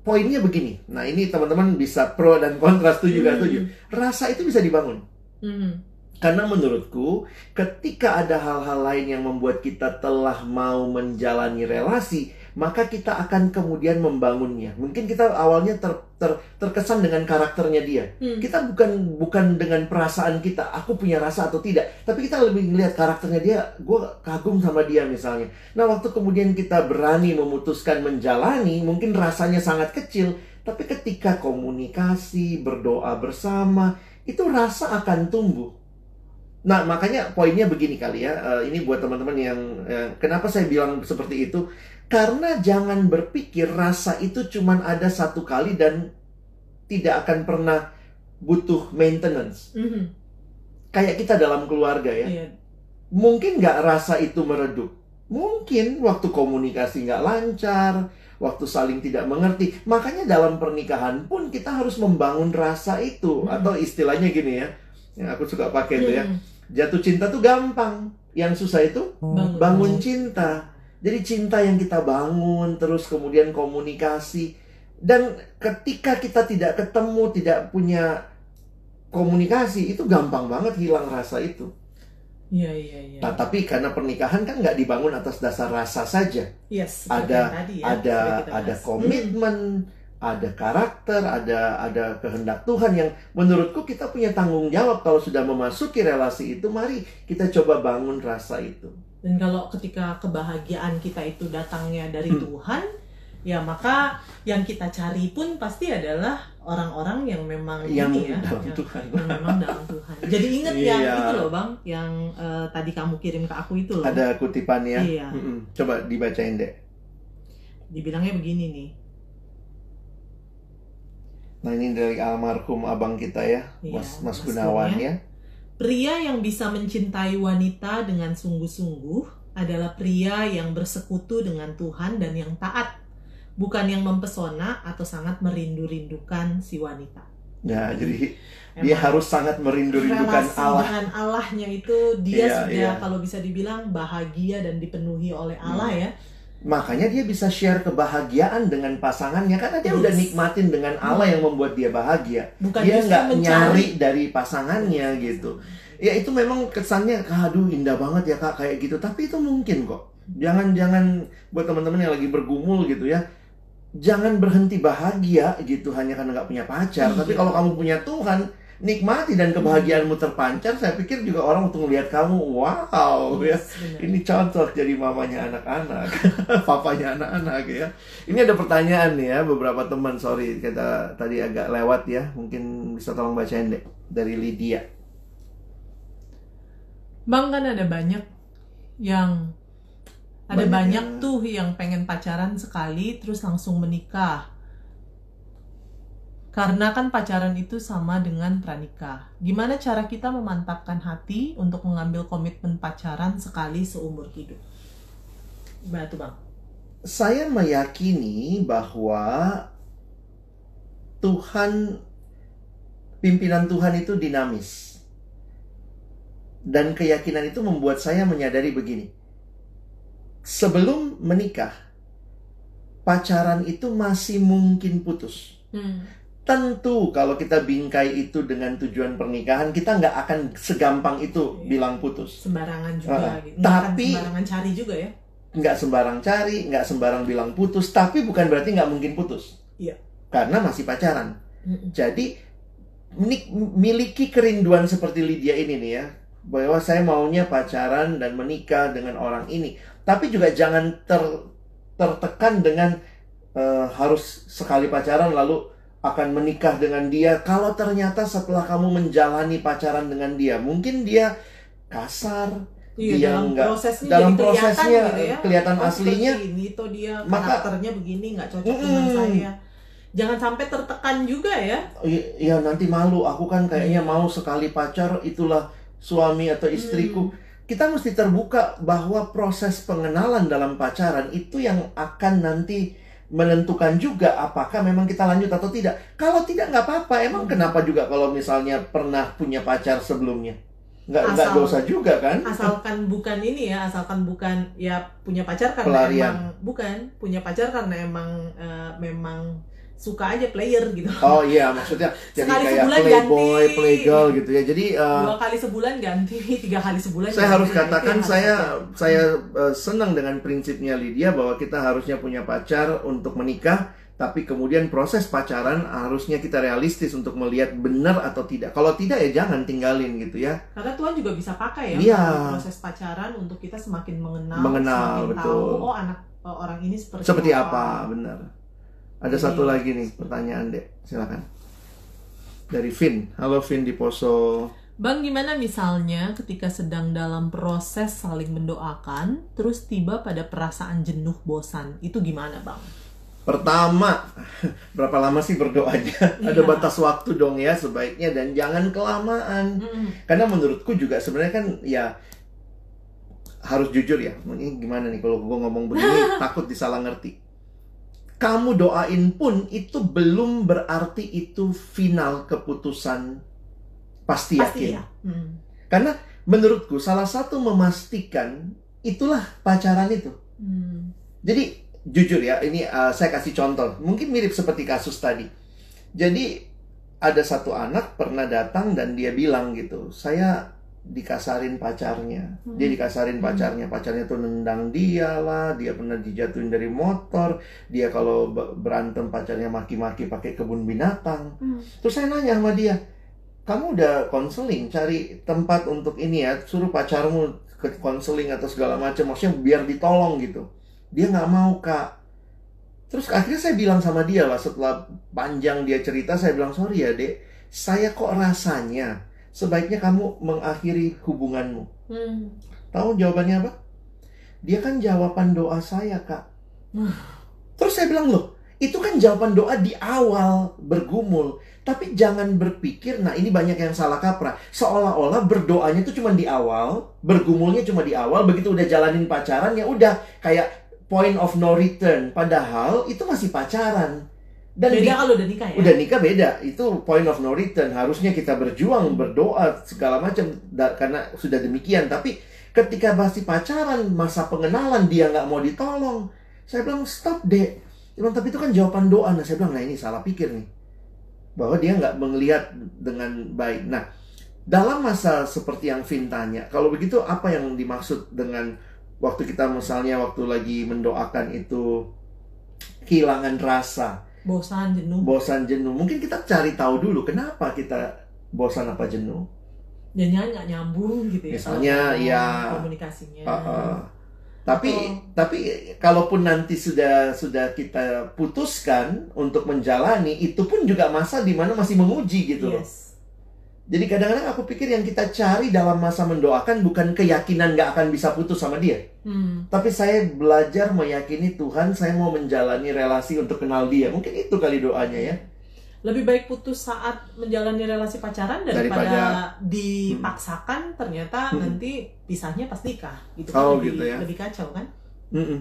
poinnya begini. Nah ini teman-teman bisa pro dan kontra setuju gak Hmm. setuju. Rasa itu bisa dibangun. Hmm. Karena menurutku ketika ada hal-hal lain yang membuat kita telah mau menjalani relasi, maka kita akan kemudian membangunnya. Mungkin kita awalnya ter- ter- terkesan dengan karakternya dia. Hmm. Kita bukan bukan dengan perasaan kita, aku punya rasa atau tidak, tapi kita lebih melihat karakternya dia. Gue kagum sama dia misalnya. Nah waktu kemudian kita berani memutuskan menjalani, mungkin rasanya sangat kecil, tapi ketika komunikasi, berdoa bersama, itu rasa akan tumbuh. Nah, makanya poinnya begini kali ya. eh, ini buat teman-teman yang eh, kenapa saya bilang seperti itu? Karena jangan berpikir rasa itu cuman ada satu kali dan tidak akan pernah butuh maintenance. Mhm. Kayak kita dalam keluarga ya. Iya. Mungkin nggak rasa itu meredup. Mungkin waktu komunikasi nggak lancar, waktu saling tidak mengerti. Makanya dalam pernikahan pun kita harus membangun rasa itu Hmm. atau istilahnya gini ya. Yang aku suka pakai itu ya. Hmm. Jatuh cinta tuh gampang. Yang susah itu Bangun. bangun cinta. Jadi cinta yang kita bangun terus kemudian komunikasi dan ketika kita tidak ketemu, tidak punya komunikasi itu gampang banget hilang rasa itu. Iya iya iya. Nah, tapi karena pernikahan kan nggak dibangun atas dasar rasa saja. Yes, seperti ada- tadi ya, ada ada bahas. komitmen, ada karakter, ada ada kehendak Tuhan yang menurutku kita punya tanggung jawab kalau sudah memasuki relasi itu, mari kita coba bangun rasa itu. Dan kalau ketika kebahagiaan kita itu datangnya dari Hmm. Tuhan, ya maka yang kita cari pun pasti adalah orang-orang yang memang Yang ini ya, dalam yang, Tuhan. yang memang dalam Tuhan. Jadi ingat yang Iya. itu loh bang, yang eh, tadi kamu kirim ke aku itu loh. Ada kutipannya. Iya. Mm-mm. Coba dibacain deh. Dibilangnya begini nih. Nah ini dari almarhum abang kita ya, Iya, Mas, Mas Mas Gunawan Gun ya. Pria yang bisa mencintai wanita dengan sungguh-sungguh adalah pria yang bersekutu dengan Tuhan dan yang taat, bukan yang mempesona atau sangat merindu-rindukan si wanita. Ya, jadi Emang dia harus sangat merindu-rindukan Allah. dengan Allahnya itu dia Iya, sudah iya. kalau bisa dibilang bahagia dan dipenuhi oleh Allah Hmm. ya. Makanya dia bisa share kebahagiaan dengan pasangannya karena dia udah Yes. nikmatin dengan Allah yang membuat dia bahagia. Bukan dia nggak nyari dari pasangannya gitu. Ya itu memang kesannya, aduh indah banget ya kak kayak gitu. Tapi itu mungkin kok. Jangan jangan buat teman-teman yang lagi bergumul gitu ya. Jangan berhenti bahagia gitu hanya karena nggak punya pacar. Iya. Tapi kalau kamu punya Tuhan, nikmati dan kebahagiaanmu terpancar. Saya pikir juga orang untuk melihat kamu, wow ya. Yes, benar. Ini cocok jadi mamanya anak-anak, [laughs] papanya anak-anak ya. Ini ada pertanyaan nih ya, beberapa teman, sorry kita tadi agak lewat ya, mungkin bisa tolong bacain deh dari Lydia. Bang kan ada banyak yang ada Banyak banyak yang- tuh yang pengen pacaran sekali terus langsung menikah. Karena kan pacaran itu sama dengan pranikah. Gimana cara kita memantapkan hati untuk mengambil komitmen pacaran sekali seumur hidup? Gimana tuh bang? Saya meyakini bahwa Tuhan, pimpinan Tuhan itu dinamis. Dan keyakinan itu membuat saya menyadari begini. Sebelum menikah, pacaran itu masih mungkin putus. Tentu kalau kita bingkai itu dengan tujuan pernikahan, kita nggak akan segampang itu Iya. bilang putus. Sembarangan juga Ah, gitu. Tapi- sembarangan cari juga ya. Nggak sembarang cari, nggak sembarang bilang putus, tapi bukan berarti nggak mungkin putus. Iya. Karena masih pacaran. Mm-mm. Jadi nik- miliki kerinduan seperti Lydia ini nih ya, bahwa saya maunya pacaran dan menikah dengan orang ini. Tapi juga jangan ter- tertekan dengan eh, harus sekali pacaran lalu akan menikah dengan dia. Kalau ternyata setelah kamu menjalani pacaran dengan dia, mungkin dia kasar, Iya, Dia dalam nggak- prosesnya dalam jadi kelihatan prosesnya gitu ya. kelihatan Oh, aslinya. ini toh dia Maka- karakternya begini nggak cocok dengan Mm-mm. saya. Jangan sampai tertekan juga ya. I- ya nanti malu aku kan kayaknya Iya. mau sekali pacar itulah suami atau istriku Hmm. kita mesti terbuka bahwa proses pengenalan dalam pacaran itu yang akan nanti menentukan juga apakah memang kita lanjut atau tidak kalau tidak nggak apa-apa emang Hmm. kenapa juga kalau misalnya pernah punya pacar sebelumnya nggak nggak Asal- dosa juga kan Asalkan bukan ini ya, asalkan bukan ya punya pacar karena Pelarian. emang bukan punya pacar karena emang eh, memang suka aja player gitu. oh iya maksudnya [laughs] jadi Sekali kayak sebulan playboy ganti. playgirl gitu ya jadi eh, Dua kali sebulan ganti, [laughs] tiga kali sebulan. saya ganti. harus katakan harus saya hati-hati. saya eh, senang dengan prinsipnya Lydia bahwa kita harusnya punya pacar untuk menikah tapi kemudian proses pacaran harusnya kita realistis untuk melihat benar atau tidak kalau tidak ya jangan tinggalin gitu ya Karena Tuhan juga bisa pakai ya Iya. proses pacaran untuk kita semakin mengenal, Mengenal, semakin betul. tahu oh anak oh, orang ini seperti, seperti apa benar ada satu lagi nih pertanyaan dek silakan dari Vin halo Vin di Poso Bang, gimana misalnya ketika sedang dalam proses saling mendoakan, terus tiba pada perasaan jenuh bosan, itu gimana bang? Pertama, [laughs] berapa lama sih berdoanya? Ada Iya. batas waktu dong ya sebaiknya dan jangan kelamaan. Karena menurutku juga sebenarnya kan ya harus jujur ya. Ini gimana nih kalau gue ngomong begini [laughs] takut disalah ngerti. Kamu doain pun itu belum berarti itu final keputusan pasti Pasti yakin. ya. Hmm. Karena menurutku salah satu memastikan itulah pacaran itu. Hmm. Jadi jujur ya, ini uh, saya kasih contoh. Mungkin mirip seperti kasus tadi. Jadi ada satu anak pernah datang dan dia bilang gitu, saya dikasarin pacarnya. Dia Hmm. dikasarin pacarnya, pacarnya tuh nendang dia lah, dia pernah dijatuhin dari motor, dia kalau be- berantem pacarnya maki-maki pakai kebun binatang. Hmm. Terus saya nanya sama dia, kamu udah konseling cari tempat untuk ini ya, suruh pacarmu ke konseling atau segala macam, maksudnya biar ditolong gitu. Dia nggak mau kak. Terus akhirnya saya bilang sama dia lah setelah panjang dia cerita, saya bilang sorry ya dek, saya kok rasanya sebaiknya kamu mengakhiri hubunganmu. Hmm. Tahu jawabannya apa? Dia kan jawaban doa saya kak. Terus saya bilang loh, itu kan jawaban doa di awal bergumul. Tapi jangan berpikir, nah ini banyak yang salah kaprah. Seolah-olah berdoanya itu cuma di awal, bergumulnya cuma di awal, begitu udah jalanin pacaran ya udah kayak point of no return. Padahal itu masih pacaran. Dan Beda di- kalau udah nikah ya. udah nikah beda. Itu point of no return. Harusnya kita berjuang berdoa segala macam. Karena sudah demikian. Tapi ketika masih pacaran masa pengenalan dia nggak mau ditolong. Saya bilang stop deh bilang tapi itu kan jawaban doa. Nah saya bilang nah ini salah pikir nih. Bahwa dia nggak melihat dengan baik. Nah dalam masa seperti yang Vin tanya kalau begitu apa yang dimaksud dengan waktu kita misalnya waktu lagi mendoakan itu kehilangan rasa Bosan, jenuh. bosan jenuh mungkin kita cari tahu dulu kenapa kita bosan apa jenuh Jangan nggak nyambung gitu ya. Misalnya, ya, komunikasinya. Uh, uh. tapi Atau- tapi kalaupun nanti sudah sudah kita putuskan untuk menjalani itu pun juga masa di mana masih menguji gitu loh Yes. Jadi kadang-kadang aku pikir yang kita cari dalam masa mendoakan bukan keyakinan nggak akan bisa putus sama dia Hmm. tapi saya belajar meyakini Tuhan saya mau menjalani relasi untuk kenal dia mungkin itu kali doanya ya Lebih baik putus saat menjalani relasi pacaran daripada, Daripada- dipaksakan ternyata Hmm. nanti pisahnya pas nikah. Gitu Oh, lebih, gitu ya. lebih kacau kan? Mm-mm.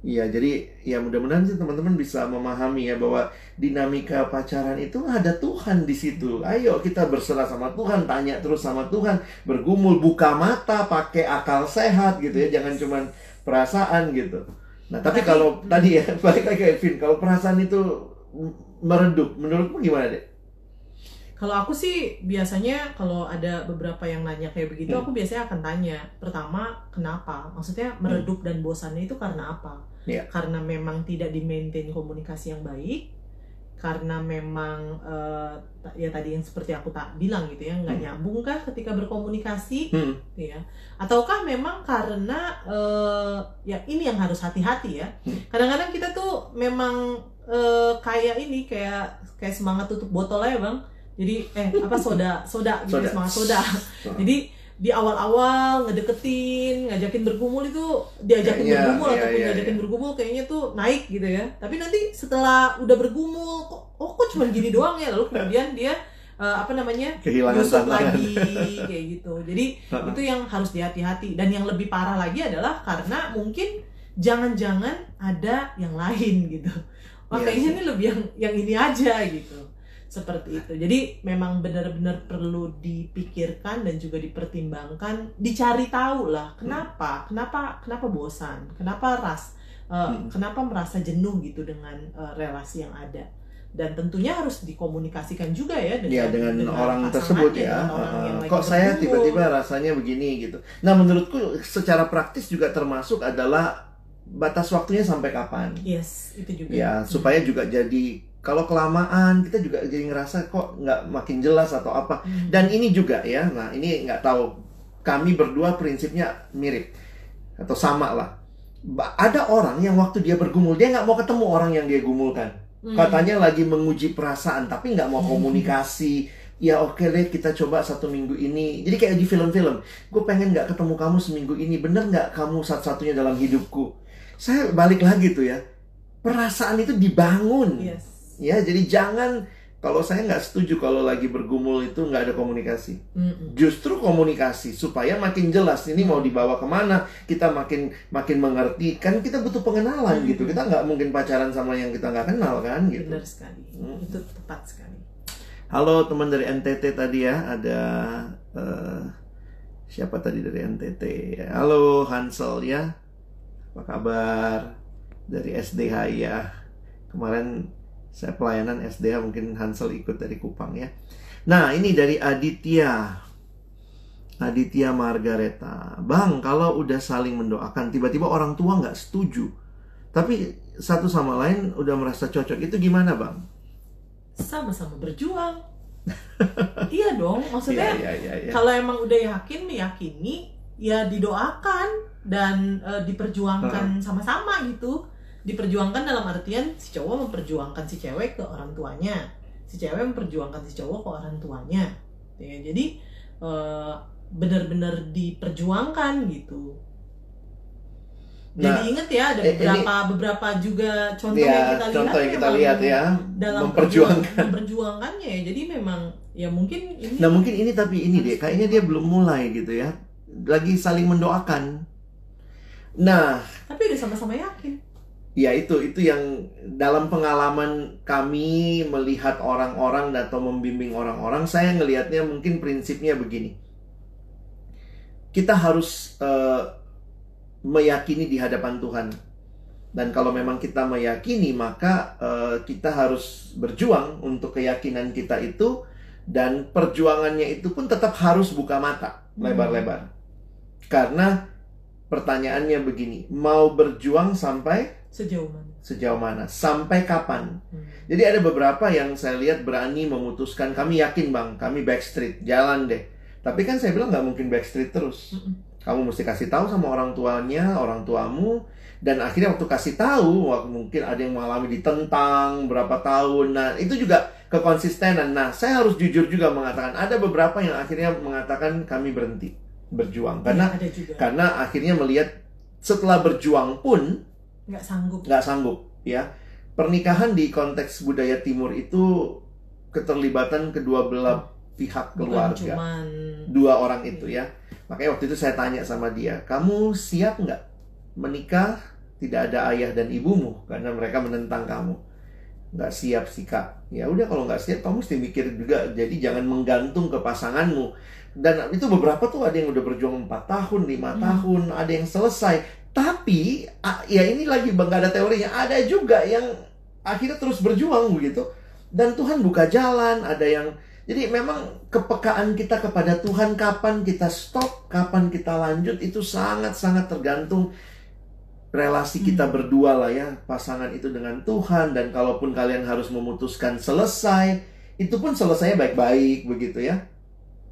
Iya, jadi ya mudah-mudahan sih teman-teman bisa memahami ya bahwa dinamika pacaran itu ada Tuhan di situ. Ayo kita berserah sama Tuhan, tanya terus sama Tuhan, bergumul, buka mata, pakai akal sehat gitu ya, jangan cuman perasaan gitu. Nah, tapi Tapi- kalau tadi ya [laughs] balik lagi ke Evin, kalau perasaan itu meredup, menurutmu gimana deh? Kalau aku sih biasanya kalau ada beberapa yang nanya kayak begitu, Hmm. aku biasanya akan tanya. Pertama, kenapa? Maksudnya meredup dan bosannya itu karena apa? Iya. Karena memang tidak di-maintain komunikasi yang baik, karena memang ta- ya tadi yang seperti aku tak bilang gitu ya, nggak Hmm. nyambung kah ketika berkomunikasi, Hmm. gitu ya? Ataukah memang karena eh, ya ini yang harus hati-hati ya? Hmm. Kadang-kadang kita tuh memang eh, kayak ini kayak kayak semangat tutup botol aja bang jadi eh apa soda soda gitu Soda. semangat soda So- jadi di awal-awal ngedeketin ngajakin bergumul itu diajakin Iya, bergumul iya, ataupun iya, ngajakin iya. bergumul kayaknya tuh naik gitu ya. Tapi nanti setelah udah bergumul kok oh kok cuma gini doang ya? Lalu kemudian dia eh, apa namanya Kehilangan tantangan. lagi kayak gitu. Jadi [laughs] itu yang harus dihati-hati. Dan yang lebih parah lagi adalah karena mungkin jangan-jangan ada yang lain gitu. Wah Iya sih. ini lebih yang yang ini aja gitu seperti itu jadi memang benar-benar perlu dipikirkan dan juga dipertimbangkan dicari tahu lah kenapa kenapa kenapa bosan kenapa ras eh, Hmm. kenapa merasa jenuh gitu dengan eh, relasi yang ada dan tentunya harus dikomunikasikan juga ya dengan, Ya dengan, orang pasangannya, tersebut ya. dengan orang Uh, lagi kok saya tiba-tiba rasanya begini gitu. Nah menurutku secara praktis juga termasuk adalah batas waktunya sampai kapan. Yes, itu juga. Ya supaya juga jadi kalau kelamaan kita juga jadi ngerasa kok nggak makin jelas atau apa. Hmm. Dan ini juga ya. Nah ini nggak tahu kami berdua prinsipnya mirip atau sama lah. Ba- Ada orang yang waktu dia bergumul dia nggak mau ketemu orang yang dia gumulkan. Hmm. Katanya lagi menguji perasaan tapi nggak mau Hmm. komunikasi. Ya oke deh kita coba satu minggu ini. Jadi kayak di film-film. Gue pengen nggak ketemu kamu seminggu ini. Bener nggak kamu satu-satunya dalam hidupku? Saya balik lagi tuh ya. Perasaan itu dibangun. Yes. Ya jadi jangan kalau saya nggak setuju kalau lagi bergumul itu nggak ada komunikasi. Mm-mm. Justru komunikasi supaya makin jelas ini mau dibawa ke mana, kita makin makin mengerti. Kan kita butuh pengenalan Hmm. gitu. Kita nggak mungkin pacaran sama yang kita nggak kenal kan gitu. Benar sekali. Hmm. Itu tepat sekali. Halo teman dari NTT tadi ya, ada eh, siapa tadi dari NTT? Halo Hansel ya, apa kabar? Dari SDH ya. Kemarin saya pelayanan SDH mungkin Hansel ikut dari Kupang ya. Nah ini dari Aditya. Aditya Margareta. Bang, kalau udah saling mendoakan, tiba-tiba orang tua nggak setuju. Tapi satu sama lain udah merasa cocok. Itu gimana bang? Sama-sama berjuang. [laughs] iya dong, maksudnya Iya, iya, iya, iya. kalau emang udah yakin meyakini ya didoakan dan eh, diperjuangkan sama-sama gitu diperjuangkan dalam artian si cowok memperjuangkan si cewek ke orang tuanya. Si cewek memperjuangkan si cowok ke orang tuanya. Ya jadi eh, benar-benar diperjuangkan gitu. Nah, jadi inget ya ada eh, ini- beberapa beberapa juga contoh ya, yang kita lihat contoh yang kita memang lihat ya, dalam memperjuangkan. perjuang- memperjuangkannya. Ya jadi memang ya mungkin ini Nah mungkin ini tapi ini deh, kayaknya dia belum mulai gitu ya, lagi saling mendoakan. Nah, tapi udah sama-sama yakin ya itu itu yang dalam pengalaman kami melihat orang-orang atau membimbing orang-orang, saya ngelihatnya mungkin prinsipnya begini. Kita harus eh, meyakini di hadapan Tuhan. Dan kalau memang kita meyakini, maka eh, kita harus berjuang untuk keyakinan kita itu dan perjuangannya itu pun tetap harus buka mata Hmm. lebar-lebar. Karena pertanyaannya begini, mau berjuang sampai sejauh mana sejauh mana? Sampai kapan? Hmm. Jadi ada beberapa yang saya lihat berani memutuskan, kami yakin bang, kami backstreet, jalan deh. Tapi kan saya bilang nggak mungkin backstreet terus. Mm-mm. Kamu mesti kasih tahu sama orang tuanya, orang tuamu, dan akhirnya waktu kasih tahu, wah, mungkin ada yang mengalami ditentang berapa tahun. Nah itu juga kekonsistenan. Nah saya harus jujur juga mengatakan ada beberapa yang akhirnya mengatakan kami berhenti berjuang karena Iya, ada juga karena akhirnya melihat setelah berjuang pun nggak sanggup. Nggak sanggup ya. Pernikahan di konteks budaya timur itu keterlibatan kedua belah pihak bukan keluarga. cuman dua orang itu ya. Makanya waktu itu saya tanya sama dia kamu siap nggak menikah? Tidak ada ayah dan ibumu karena mereka menentang kamu. Nggak siap sih kak. Ya udah kalau nggak siap kamu mesti mikir juga. Jadi jangan menggantung ke pasanganmu. Dan itu beberapa tuh ada yang udah berjuang empat tahun lima Hmm. tahun ada yang selesai tapi ya ini lagi nggak ada teorinya ada juga yang akhirnya terus berjuang begitu dan Tuhan buka jalan ada yang jadi memang kepekaan kita kepada Tuhan kapan kita stop, kapan kita lanjut itu sangat-sangat tergantung relasi kita Hmm. berdua lah ya, pasangan itu dengan Tuhan dan kalaupun kalian harus memutuskan selesai, itu pun selesainya baik-baik begitu ya.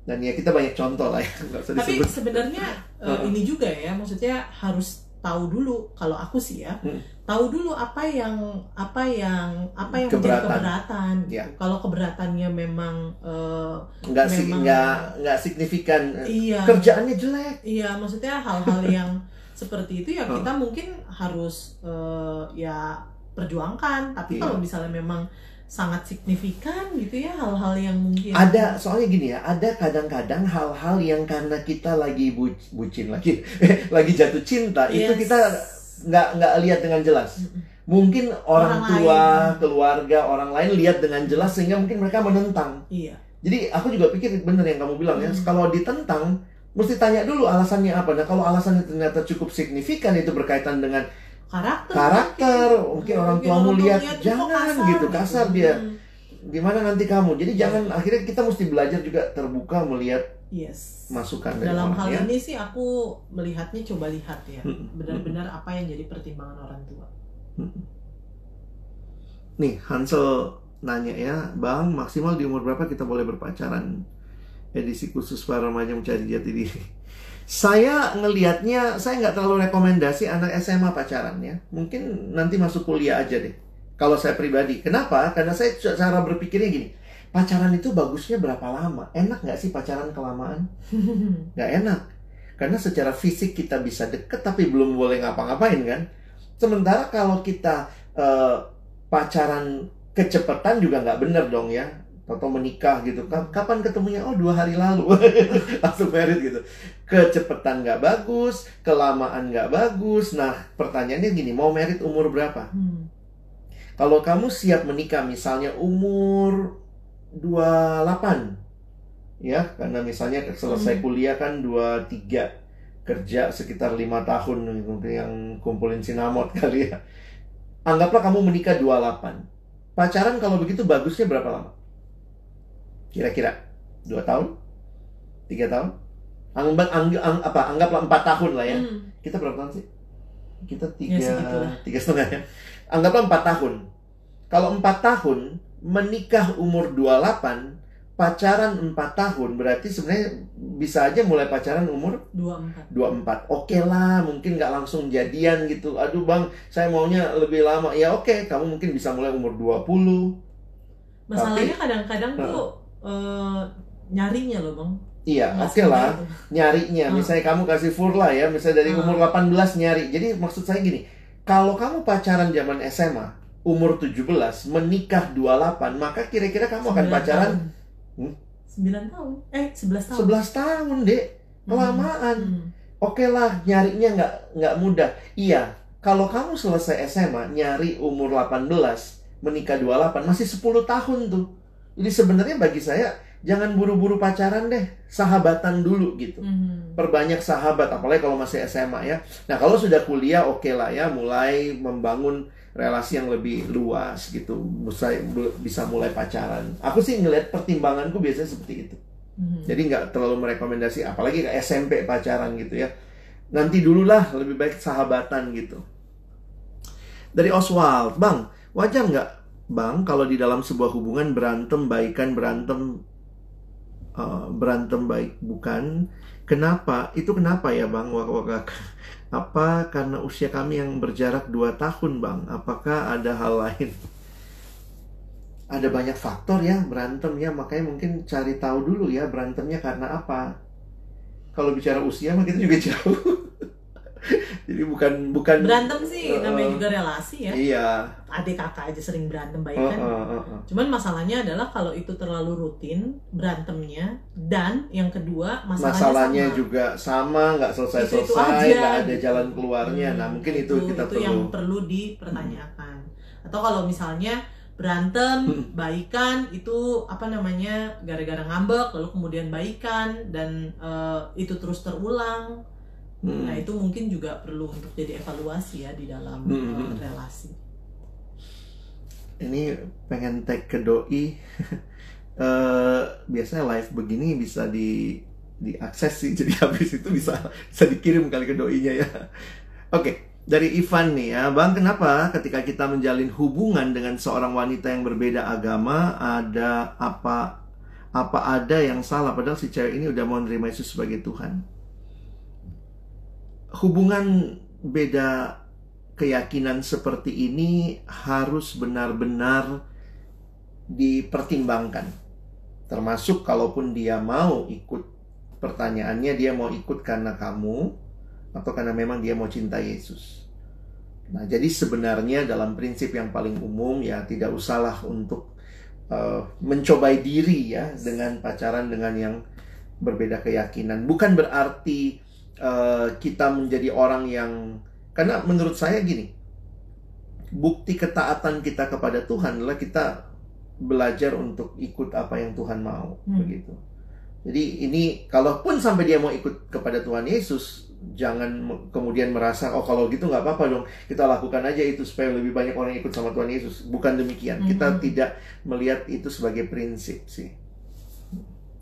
Dan ya kita banyak contoh lah ya, [laughs] nggak usah tapi sebenarnya Heeh. ini juga ya maksudnya harus tahu dulu kalau aku sih ya Hmm. tahu dulu apa yang apa yang apa yang menjadi Keberatan. keberatan gitu. Ya. kalau keberatannya memang eh, Nggak sih, memang- nggak nggak signifikan. iya Kerjaannya jelek. iya maksudnya hal-hal [laughs] yang seperti itu ya kita mungkin harus eh, ya perjuangkan tapi Iya. kalau misalnya memang sangat signifikan gitu ya hal-hal yang mungkin Ada soalnya gini ya, ada kadang-kadang hal-hal yang karena kita lagi bu- bucin lagi, [laughs] lagi jatuh cinta itu Yes. kita nggak nggak lihat dengan jelas. Mungkin orang, Orang tua, lain. keluarga, orang lain lihat dengan jelas sehingga mungkin mereka menentang. iya Jadi aku juga pikir bener yang kamu bilang ya, Hmm. kalau ditentang mesti tanya dulu alasannya apa. Nah kalau alasannya ternyata cukup signifikan itu berkaitan dengan karakter karakter, mungkin orang tuamu tua lihat lihat, "Kok jangan gitu, kasar dia. Hmm. Gimana nanti kamu? Jadi Iya. jangan akhirnya kita mesti belajar juga terbuka melihat yes masukan dari dalam orang hal ya. ini sih aku melihatnya coba lihat ya Mm-mm. benar-benar apa yang jadi pertimbangan orang tua Nih, Hansel nanya ya, Bang, maksimal di umur berapa kita boleh berpacaran? Edisi khusus para remaja mencari jati diri. Saya ngelihatnya, saya nggak terlalu rekomendasi anak SMA pacaran ya. Mungkin nanti masuk kuliah aja deh. Kalau saya pribadi. Kenapa? Karena saya cara berpikirnya gini. Pacaran itu bagusnya berapa lama? Enak nggak sih pacaran kelamaan? [laughs] Nggak enak. Karena secara fisik kita bisa deket tapi belum boleh ngapa-ngapain kan. Sementara kalau kita eh, pacaran kecepatan juga nggak bener dong ya atau menikah gitu. Ka- kapan ketemunya? Oh dua hari lalu. [laughs] Langsung married gitu. Kecepatan nggak bagus kelamaan nggak bagus. Nah pertanyaannya gini mau married umur berapa? Hmm. kalau kamu siap menikah misalnya umur 28 ya karena misalnya selesai Hmm. kuliah kan 23 kerja sekitar lima tahun mungkin yang kumpulin sinamot [laughs] kali ya. Anggaplah kamu menikah 28 pacaran kalau begitu bagusnya berapa lama kira-kira dua tahun tiga tahun anggap angg- ang- apa anggaplah empat tahun lah ya Hmm. kita berapa tahun sih? Kita tiga, Ya, tiga setengah ya. Anggaplah empat tahun. Kalau empat tahun, menikah umur 28, pacaran empat tahun, berarti sebenarnya bisa aja mulai pacaran umur dua empat 24. Oke lah, mungkin nggak langsung jadian gitu. Aduh bang, saya maunya lebih lama. Ya oke, kamu mungkin bisa mulai umur 20. masalahnya kadang-kadang tuh eh, nyarinya loh bang Iya, oke semudah lah. nyarinya Hmm. misalnya kamu kasih furla ya misalnya dari Hmm. umur 18 nyari jadi maksud saya gini kalau kamu pacaran zaman SMA umur 17 menikah 28 maka kira-kira kamu akan pacaran tahun. Hmm? sembilan tahun eh sebelas tahun 11 tahun dek kelamaan Hmm. oke lah nyarinya nggak nggak mudah iya kalau kamu selesai SMA nyari umur 18 menikah 28 masih 10 tahun tuh jadi sebenarnya bagi saya jangan buru-buru pacaran deh sahabatan dulu gitu Hmm. perbanyak sahabat apalagi kalau masih SMA ya. Nah, kalau sudah kuliah oke lah ya mulai membangun relasi yang lebih luas gitu. Bisa bisa mulai pacaran. Aku sih ngelihat pertimbanganku biasanya seperti itu. Hmm. Jadi nggak terlalu merekomendasi apalagi ke SMP pacaran gitu ya. Nanti dululah lebih baik sahabatan gitu. Dari Oswald, Bang, wajar nggak Bang kalau di dalam sebuah hubungan berantem baikan berantem eh, berantem baik bukan. Kenapa? Itu kenapa ya bang? Wak- wak- apa? Karena usia kami yang berjarak 2 tahun bang. Apakah ada hal lain? Ada banyak faktor ya berantem ya. Makanya mungkin cari tahu dulu ya berantemnya karena apa. Kalau bicara usia mah kita juga [laughs] jauh jadi bukan bukan berantem sih Uh, namanya juga relasi ya iya adik kakak aja sering berantem baik Uh, kan uh, uh, uh. cuman masalahnya adalah kalau itu terlalu rutin berantemnya dan yang kedua masalahnya, masalahnya sama. juga sama nggak selesai Itu-itu selesai aja, nggak ada gitu. jalan keluarnya nah Hmm, mungkin itu, kita itu perlu yang perlu dipertanyakan atau kalau misalnya berantem Hmm. baikan itu apa namanya gara-gara ngambek lalu kemudian baikan dan eh, itu terus terulang Hmm. nah itu mungkin juga perlu untuk jadi evaluasi ya di dalam Hmm. eh, relasi. Ini pengen tag ke doi. [laughs] Eh biasanya live begini bisa di diakses sih. [laughs] Jadi habis itu bisa bisa dikirim kali ke doinya ya. Oke dari Ivan nih ya. Bang kenapa ketika kita menjalin hubungan dengan seorang wanita yang berbeda agama ada apa apa ada yang salah? Padahal si cewek ini udah mau menerima Yesus sebagai Tuhan hubungan beda keyakinan seperti ini harus benar-benar dipertimbangkan. Termasuk kalaupun dia mau ikut pertanyaannya dia mau ikut karena kamu atau karena memang dia mau cinta Yesus. Nah, jadi sebenarnya dalam prinsip yang paling umum ya tidak usahlah untuk uh, mencobai diri ya dengan pacaran dengan yang berbeda keyakinan. Bukan berarti uh, kita menjadi orang yang karena menurut saya gini, bukti ketaatan kita kepada Tuhan adalah kita belajar untuk ikut apa yang Tuhan mau, Hmm. begitu. Jadi ini kalaupun sampai dia mau ikut kepada Tuhan Yesus, jangan kemudian merasa oh kalau gitu nggak apa-apa dong, kita lakukan aja itu supaya lebih banyak orang ikut sama Tuhan Yesus. Bukan demikian. Kita Mhm. tidak melihat itu sebagai prinsip sih.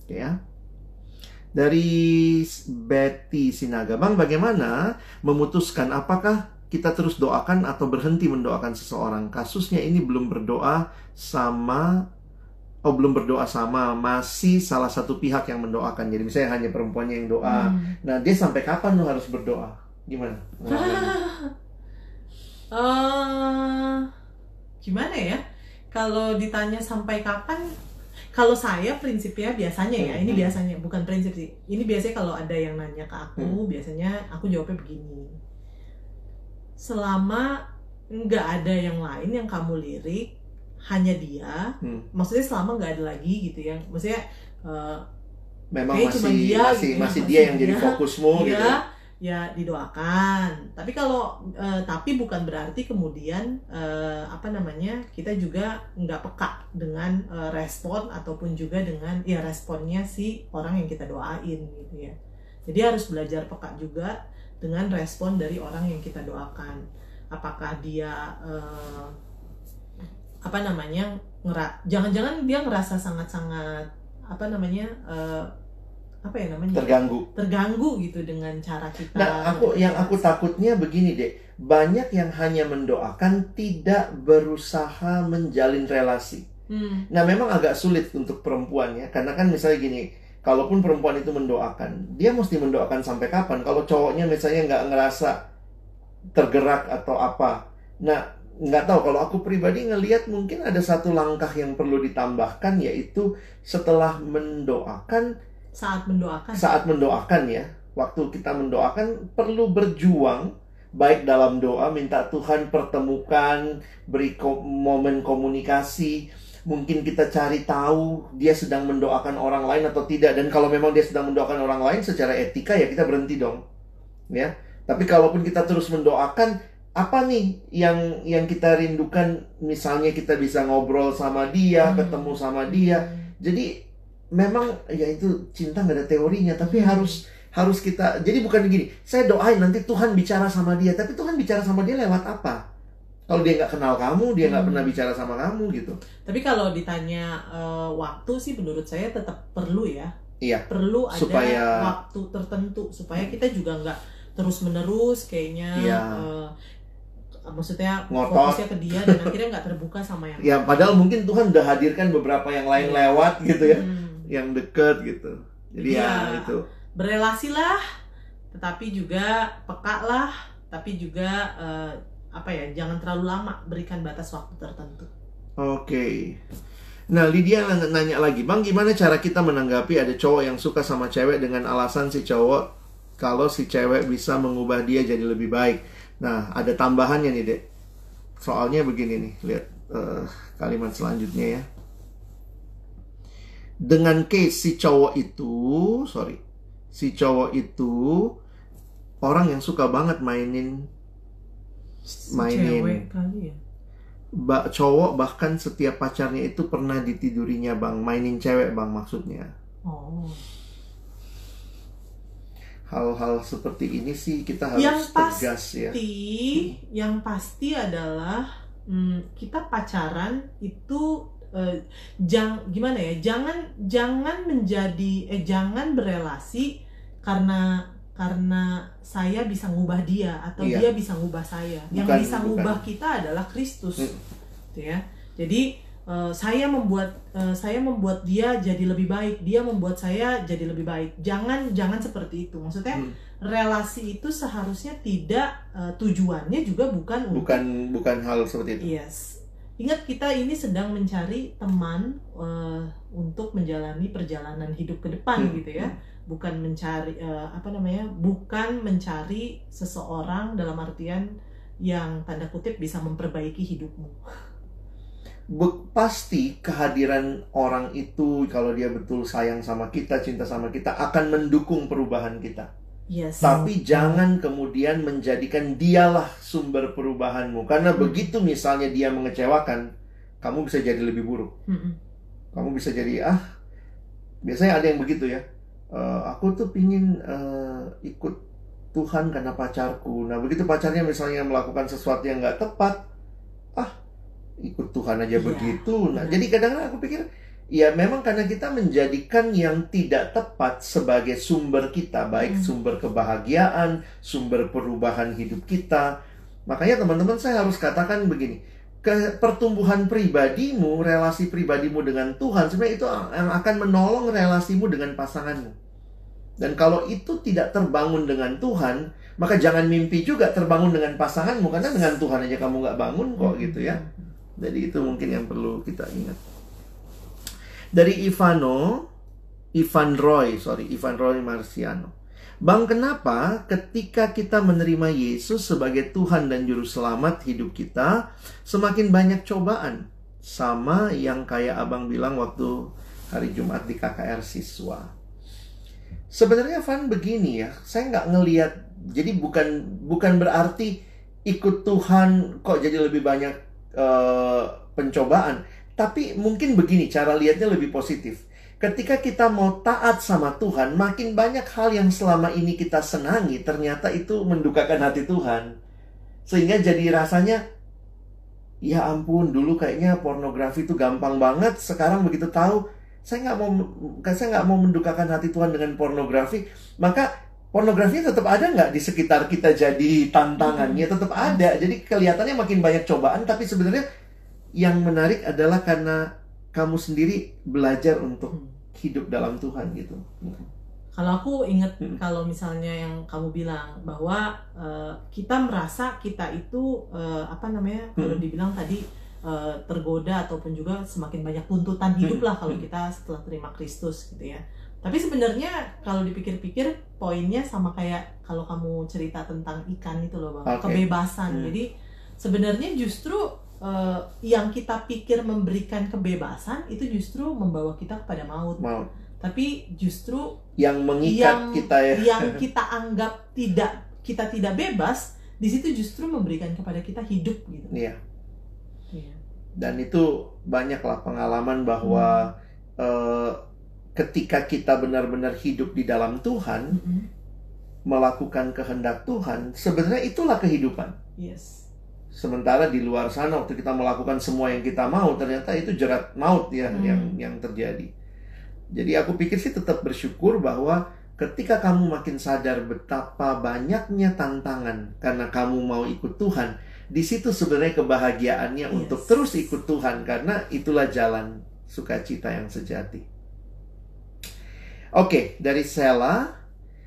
Ya. Dari Betty Sinaga, Bang, bagaimana memutuskan apakah kita terus doakan atau berhenti mendoakan seseorang? Kasusnya ini belum berdoa sama oh belum berdoa sama, masih salah satu pihak yang mendoakan. Jadi misalnya hanya perempuannya yang doa. Hmm. Nah, dia sampai kapan lu harus berdoa? Gimana? [laughs] Eh, gimana ya? Kalau ditanya sampai kapan? Kalau saya prinsipnya biasanya ya, ini Mhm. biasanya bukan prinsip sih. Ini biasanya kalau ada yang nanya ke aku, Hmm. biasanya aku jawabnya begini. Selama nggak ada yang lain yang kamu lirik, hanya dia, Hmm. maksudnya selama nggak ada lagi gitu ya, maksudnya eh, Memang masih dia masih gitu ya, masih masih dia yang jadi dia. fokusmu gitu. Ya didoakan. Tapi kalau eh, tapi bukan berarti kemudian eh, apa namanya kita juga nggak peka dengan eh, respon ataupun juga dengan ya responnya si orang yang kita doain gitu ya. Jadi harus belajar peka juga dengan respon dari orang yang kita doakan. Apakah dia apa namanya ngera jangan-jangan dia ngerasa sangat-sangat apa namanya apa ya namanya Terganggu. terganggu gitu dengan cara kita. Nah, aku yang aku takutnya begini deh. Banyak yang hanya mendoakan tidak berusaha menjalin relasi. Hmm, Nah, memang agak sulit untuk perempuan ya. Karena kan misalnya gini, kalaupun perempuan itu mendoakan, dia mesti mendoakan sampai kapan? Kalau cowoknya misalnya nggak ngerasa tergerak atau apa. Nah, nggak tahu kalau aku pribadi ngelihat mungkin ada satu langkah yang perlu ditambahkan yaitu setelah mendoakan saat mendoakan. saat mendoakan ya, waktu kita mendoakan perlu berjuang baik dalam doa minta Tuhan pertemukan, beri ko- momen komunikasi, mungkin kita cari tahu dia sedang mendoakan orang lain atau tidak dan kalau memang dia sedang mendoakan orang lain secara etika ya kita berhenti dong. Ya. Tapi kalaupun kita terus mendoakan apa nih yang yang kita rindukan misalnya kita bisa ngobrol sama dia, Hmm. ketemu sama dia, jadi memang ya itu cinta nggak ada teorinya tapi Hmm. harus harus kita jadi bukan gini saya doain nanti Tuhan bicara sama dia tapi Tuhan bicara sama dia lewat apa kalau dia nggak kenal kamu dia nggak Hmm. pernah bicara sama kamu gitu Tapi kalau ditanya eh, waktu sih menurut saya tetap perlu ya. Iya. Perlu ada Supaya- waktu tertentu supaya kita juga nggak terus menerus kayaknya. Iya. eh, maksudnya Ngotot. fokusnya ke dia dan akhirnya nggak terbuka sama yang ya padahal mungkin Tuhan udah hadirkan beberapa yang lain Iya. lewat gitu ya Hmm. Yang deket gitu jadi ya Iya. itu berelasilah tetapi juga peka lah tapi juga eh, apa ya jangan terlalu lama berikan batas waktu tertentu Oke. Nah, Lydia nanya lagi, Bang, gimana cara kita menanggapi ada cowok yang suka sama cewek dengan alasan si cowok kalau si cewek bisa mengubah dia jadi lebih baik? Nah, ada tambahannya nih, Dek. Soalnya begini nih, lihat eh, kalimat selanjutnya ya. Dengan case si cowok itu, sorry, si cowok itu orang yang suka banget mainin Mainin. cewek kali ya? Ba cowok bahkan setiap pacarnya itu pernah ditidurinya bang. Mainin cewek bang maksudnya. Oh. Hal-hal seperti ini sih kita harus Yang pasti- tegas ya. pasti yang pasti adalah hmm, kita pacaran itu eh, jang gimana ya? Jangan jangan menjadi eh jangan berelasi karena karena saya bisa ngubah dia atau Iya. dia bisa ngubah saya. Yang Bukan- bisa bukan. ngubah kita adalah Kristus. Hmm. gitu ya. Jadi eh, saya membuat eh, saya membuat dia jadi lebih baik. Dia membuat saya jadi lebih baik. Jangan jangan seperti itu. Maksudnya Hmm. relasi itu seharusnya tidak eh, tujuannya juga bukan untuk bukan bukan hal seperti itu. Yes ingat kita ini sedang mencari teman eh, untuk menjalani perjalanan hidup ke depan Hmm. gitu ya. Bukan mencari eh, apa namanya bukan mencari seseorang dalam artian yang tanda kutip bisa memperbaiki hidupmu. Be- pasti kehadiran orang itu kalau dia betul sayang sama kita cinta sama kita akan mendukung perubahan kita yes. Tapi jangan kemudian menjadikan dialah sumber perubahanmu. Karena Hmm. begitu misalnya dia mengecewakan kamu bisa jadi lebih buruk. Mm-mm. kamu bisa jadi ah biasanya ada yang begitu ya. "Eh, aku tuh pingin eh, ikut Tuhan karena pacarku. Nah begitu pacarnya misalnya melakukan sesuatu yang nggak tepat ah ikut Tuhan aja Iya, begitu. Nah benar. jadi kadang-kadang aku pikir ya memang karena kita menjadikan yang tidak tepat sebagai sumber kita baik Hmm. sumber kebahagiaan sumber perubahan hidup kita makanya teman-teman saya harus katakan begini ke pertumbuhan pribadimu, relasi pribadimu dengan Tuhan, sebenarnya itu yang akan menolong relasimu dengan pasanganmu. Dan kalau itu tidak terbangun dengan Tuhan, maka jangan mimpi juga terbangun dengan pasanganmu, karena dengan Tuhan aja kamu nggak bangun kok gitu ya. Jadi itu mungkin yang perlu kita ingat. Dari Ivano, Ivan Roy, sorry, Ivan Roy Marciano. Bang, kenapa ketika kita menerima Yesus sebagai Tuhan dan Juru Selamat hidup kita, semakin banyak cobaan? sama yang kayak abang bilang waktu hari Jumat di KKR siswa. Sebenarnya Van begini ya, saya nggak ngeliat. Jadi bukan bukan berarti ikut Tuhan kok jadi lebih banyak uh, pencobaan. Tapi mungkin begini cara lihatnya lebih positif. Ketika kita mau taat sama Tuhan, makin banyak hal yang selama ini kita senangi ternyata itu mendukakan hati Tuhan. Sehingga jadi rasanya ya ampun dulu kayaknya pornografi itu gampang banget, sekarang begitu tahu saya nggak mau saya nggak mau mendukakan hati Tuhan dengan pornografi maka pornografi tetap ada nggak di sekitar kita jadi tantangannya tetap ada jadi kelihatannya makin banyak cobaan tapi sebenarnya yang menarik adalah karena kamu sendiri belajar untuk hmm. hidup dalam Tuhan gitu kalau aku inget hmm. kalau misalnya yang kamu bilang bahwa uh, kita merasa kita itu uh, apa namanya hmm. kalau dibilang tadi uh, tergoda ataupun juga semakin banyak tuntutan hidup lah kalau hmm. kita setelah terima Kristus gitu ya. Tapi sebenarnya kalau dipikir-pikir poinnya sama kayak kalau kamu cerita tentang ikan itu loh bang, okay. kebebasan. Hmm. Jadi sebenarnya justru uh, yang kita pikir memberikan kebebasan itu justru membawa kita kepada maut. Maut. Tapi justru yang mengikat yang, kita ya, yang [laughs] kita anggap tidak kita tidak bebas, di situ justru memberikan kepada kita hidup gitu. Iya dan itu banyaklah pengalaman bahwa hmm. uh, ketika kita benar-benar hidup di dalam Tuhan hmm. melakukan kehendak Tuhan sebenarnya itulah kehidupan yes sementara di luar sana waktu kita melakukan semua yang kita mau ternyata itu jerat maut ya hmm. yang yang terjadi jadi aku pikir sih tetap bersyukur bahwa ketika kamu makin sadar betapa banyaknya tantangan karena kamu mau ikut Tuhan di situ sebenarnya kebahagiaannya yes. untuk terus ikut Tuhan karena itulah jalan sukacita yang sejati. Oke, dari Sela,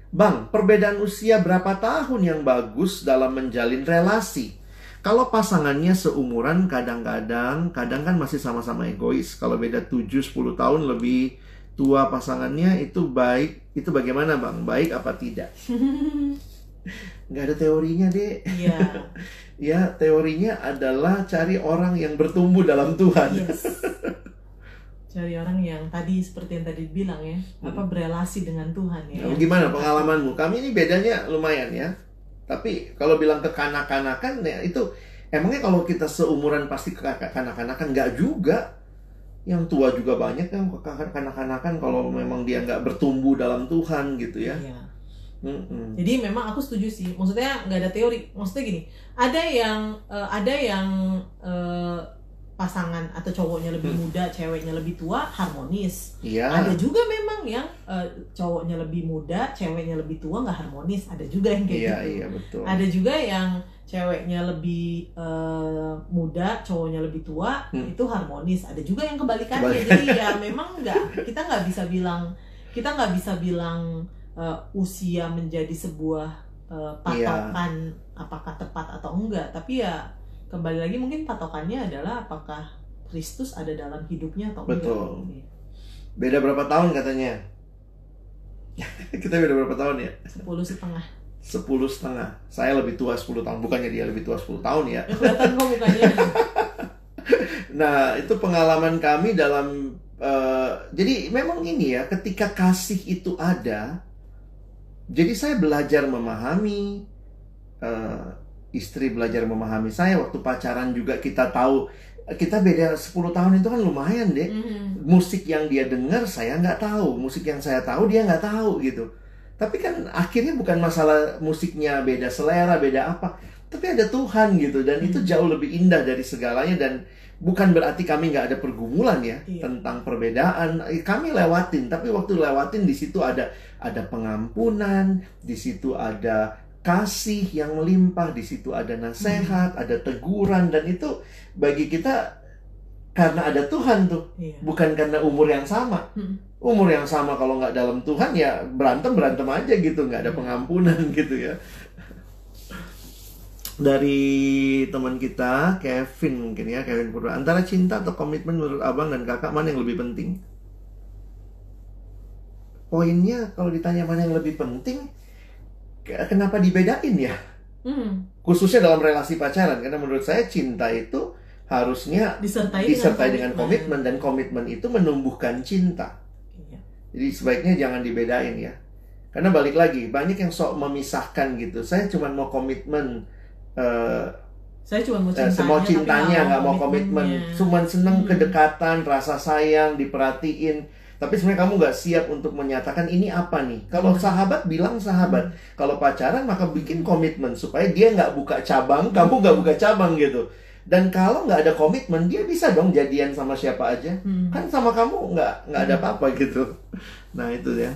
Bang, perbedaan usia berapa tahun yang bagus dalam menjalin relasi? Kalau pasangannya seumuran kadang-kadang, kadang kan masih sama-sama egois. Kalau beda 7-10 tahun lebih tua pasangannya itu baik. Itu bagaimana Bang? Baik apa tidak? [laughs] Nggak ada teorinya deh. Iya. [laughs] ya teorinya adalah cari orang yang bertumbuh dalam Tuhan. Yes. [laughs] Cari orang yang tadi seperti yang tadi bilang ya, hmm. apa berelasi dengan Tuhan ya. Nah, gimana pengalamanmu? Kami ini bedanya lumayan ya. Tapi kalau bilang kekanak-kanakan ya itu emangnya kalau kita seumuran pasti kekanak-kanakan nggak juga. Yang tua juga banyak yang kekanak-kanakan kalau memang dia nggak bertumbuh dalam Tuhan gitu ya. Iya Mm-hmm. Jadi memang aku setuju sih. Maksudnya nggak ada teori. Maksudnya gini, ada yang uh, ada yang uh, pasangan atau cowoknya lebih hmm. muda, ceweknya lebih tua, harmonis. Iya. Ada juga memang yang uh, cowoknya lebih muda, ceweknya lebih tua nggak harmonis. Ada juga yang kayak iya, gitu. Iya, betul. Ada juga yang ceweknya lebih uh, muda, cowoknya lebih tua, hmm. itu harmonis. Ada juga yang kebalikannya. Kebalikan. Jadi ya memang nggak kita nggak bisa bilang kita nggak bisa bilang uh, usia menjadi sebuah uh, patokan yeah. apakah tepat atau enggak tapi ya kembali lagi mungkin patokannya adalah apakah Kristus ada dalam hidupnya atau enggak? Betul. Iya. beda berapa tahun katanya? [laughs] Kita beda berapa tahun ya? Sepuluh setengah. Sepuluh setengah. Saya lebih tua 10 tahun. Bukannya dia lebih tua 10 tahun ya? Kelihatan kok mukanya. [laughs] Nah itu pengalaman kami dalam uh, jadi memang ini ya ketika kasih itu ada jadi saya belajar memahami uh, istri belajar memahami saya waktu pacaran juga kita tahu kita beda 10 tahun itu kan lumayan deh. Mm-hmm. Musik yang dia dengar saya nggak tahu, musik yang saya tahu dia nggak tahu gitu. Tapi kan akhirnya bukan masalah musiknya beda selera, beda apa. Tapi ada Tuhan gitu dan mm-hmm. itu jauh lebih indah dari segalanya dan bukan berarti kami nggak ada pergumulan ya iya. tentang perbedaan kami lewatin tapi waktu lewatin di situ ada ada pengampunan di situ ada kasih yang melimpah di situ ada nasihat hmm. ada teguran dan itu bagi kita karena ada Tuhan tuh iya. bukan karena umur yang sama hmm. umur yang sama kalau nggak dalam Tuhan ya berantem berantem aja gitu nggak ada iya. pengampunan [laughs] gitu ya dari teman kita Kevin mungkin ya Kevin Purwa antara cinta atau komitmen menurut abang dan kakak mana yang lebih penting poinnya kalau ditanya mana yang lebih penting kenapa dibedain ya hmm. khususnya dalam relasi pacaran karena menurut saya cinta itu harusnya disertai, disertai dengan komitmen dan komitmen itu menumbuhkan cinta. Iya. Jadi sebaiknya jangan dibedain ya. Karena balik lagi, banyak yang sok memisahkan gitu. Saya cuma mau komitmen eh, Saya cuma mau eh, cintanya, semua cintanya nggak mau komitmen. Cuman seneng Hmm. kedekatan, rasa sayang, diperhatiin. Tapi sebenarnya kamu nggak siap untuk menyatakan ini apa nih. Kalau Hmm. sahabat bilang sahabat. Kalau pacaran maka bikin komitmen supaya dia nggak buka cabang, kamu nggak buka cabang gitu. Dan kalau nggak ada komitmen, dia bisa dong jadian sama siapa aja. Hmm. Kan sama kamu nggak nggak ada apa-apa gitu. Nah itu ya.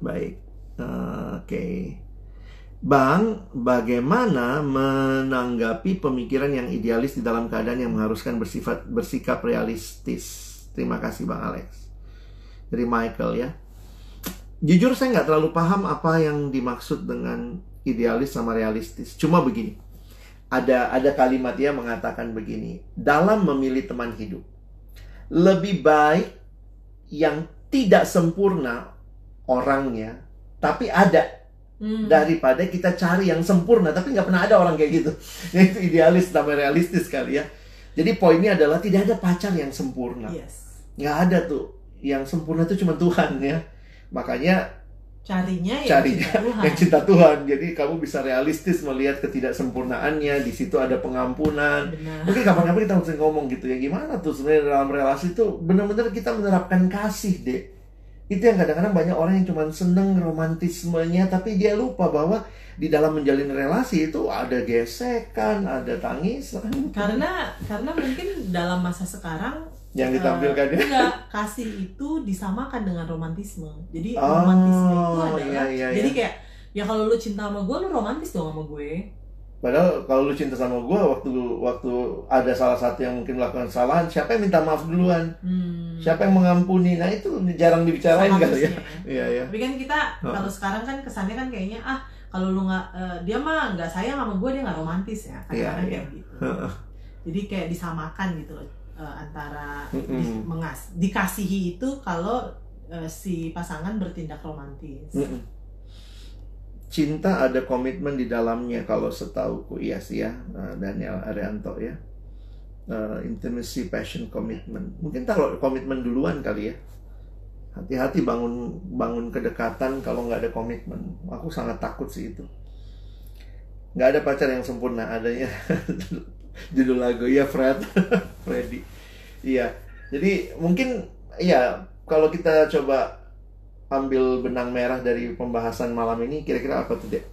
Baik. Eh, Oke. Bang, bagaimana menanggapi pemikiran yang idealis di dalam keadaan yang mengharuskan bersifat bersikap realistis? Terima kasih Bang Alex. Dari Michael ya. Jujur saya nggak terlalu paham apa yang dimaksud dengan idealis sama realistis. Cuma begini, ada ada kalimat dia mengatakan begini, dalam memilih teman hidup, lebih baik yang tidak sempurna orangnya, tapi ada Hmm. daripada kita cari yang sempurna tapi nggak pernah ada orang kayak gitu. [laughs] Itu idealis sama realistis kali ya. Jadi poinnya adalah tidak ada pacar yang sempurna. Yes. Nggak ada tuh. Yang sempurna itu cuma Tuhan ya. Makanya Carinya yang Carinya cinta [laughs] Tuhan. yang cinta Tuhan. Jadi kamu bisa realistis melihat ketidaksempurnaannya. Di situ ada pengampunan. Benar. Mungkin kapan-kapan kita harus ngomong gitu ya. Gimana tuh sebenarnya dalam relasi itu benar-benar kita menerapkan kasih deh. Itu yang kadang-kadang banyak orang yang cuma seneng romantismenya tapi dia lupa bahwa di dalam menjalin relasi itu ada gesekan, ada tangisan Karena karena mungkin dalam masa sekarang yang ditampilkan eh, ya. enggak, kasih itu disamakan dengan romantisme. Jadi Oh, romantisme itu adalah iya, iya, jadi iya. kayak ya kalau lu cinta sama gue lu romantis dong sama gue. Padahal kalau lu cinta sama gue waktu waktu ada salah satu yang mungkin melakukan kesalahan, siapa yang minta maaf duluan? Hmm. Siapa yang mengampuni? Nah itu jarang dibicarain kali ya. Seharusnya. [laughs] Iya ya. Tapi kan kita Oh. kalau sekarang kan kesannya kan kayaknya ah kalau lu nggak eh, dia mah nggak sayang sama gue dia nggak romantis ya kadang-kadang Iya, kayak gitu. Jadi kayak disamakan gitu loh eh, antara di- Mm-mm. mengas dikasihi itu kalau eh, si pasangan bertindak romantis. Mm-mm. Cinta ada komitmen di dalamnya kalau setauku iya sih ya eh, Daniel Arianto ya Eh, intimacy passion commitment mungkin taruh komitmen duluan kali ya hati-hati bangun bangun kedekatan kalau nggak ada komitmen aku sangat takut sih itu nggak ada pacar yang sempurna adanya [laughs] [laughs] judul lagu ya Fred [laughs] Freddy iya jadi mungkin ya kalau kita coba ambil benang merah dari pembahasan malam ini kira-kira apa tuh dek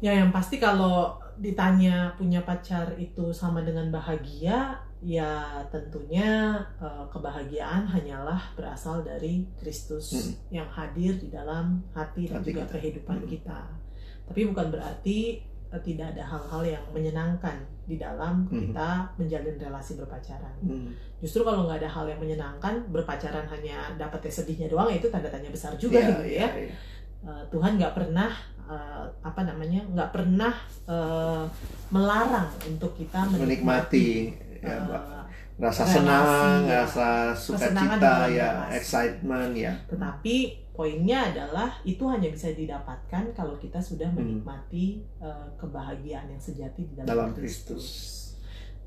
Ya yang pasti kalau ditanya punya pacar itu sama dengan bahagia, ya tentunya eh, kebahagiaan hanyalah berasal dari Kristus Mm. yang hadir di dalam hati dan Hati juga kita. kehidupan Mm. kita. Tapi bukan berarti tidak ada hal-hal yang menyenangkan di dalam Mm. kita menjalin relasi berpacaran. Hmm. Justru kalau nggak ada hal yang menyenangkan, berpacaran hanya dapatnya sedihnya doang, ya itu tanda tanya besar juga Iya, gitu iya, ya. iya. Uh, Tuhan nggak pernah uh, apa namanya nggak pernah uh, melarang untuk kita menikmati ya, uh, Mbak. rasa relasi, senang, ya. rasa sukacita ya, relasi. excitement ya. tetapi poinnya adalah itu hanya bisa didapatkan kalau kita sudah Hmm. menikmati uh, kebahagiaan yang sejati di dalam, Dalam Kristus. Kristus.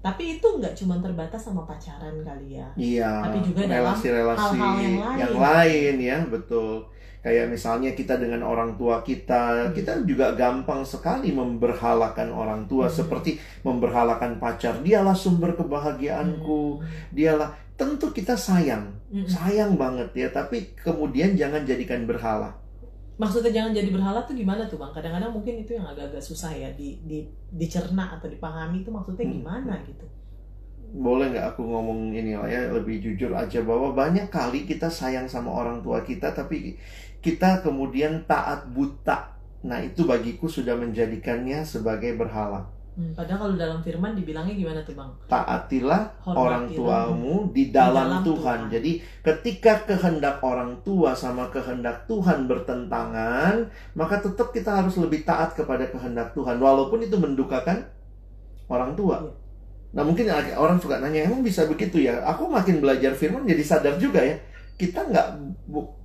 Tapi itu nggak cuma terbatas sama pacaran kali ya. Iya, Tapi juga dalam relasi-relasi hal-hal yang lain. yang lain ya, betul. Kayak misalnya kita dengan orang tua kita, Hmm. kita juga gampang sekali memberhalakan orang tua Hmm. seperti memberhalakan pacar. Dialah sumber kebahagiaanku, dialah tentu kita sayang, sayang banget ya, tapi kemudian jangan jadikan berhala. Maksudnya jangan jadi berhala tuh gimana tuh bang? Kadang-kadang mungkin itu yang agak-agak susah ya di, di dicerna atau dipahami itu maksudnya Hmm. gimana gitu. boleh nggak aku ngomong ini lah ya lebih jujur aja bahwa banyak kali kita sayang sama orang tua kita tapi kita kemudian taat buta. Nah itu bagiku sudah menjadikannya sebagai berhala. Hmm, padahal kalau dalam firman dibilangnya gimana tuh bang? Taatilah orang Hormatilah. tuamu di dalam, dalam Tuhan. Tuhan. Jadi ketika kehendak orang tua sama kehendak Tuhan bertentangan, maka tetap kita harus lebih taat kepada kehendak Tuhan walaupun itu mendukakan orang tua. Iya. Nah mungkin orang suka nanya emang bisa begitu ya? Aku makin belajar firman jadi sadar juga ya. Kita nggak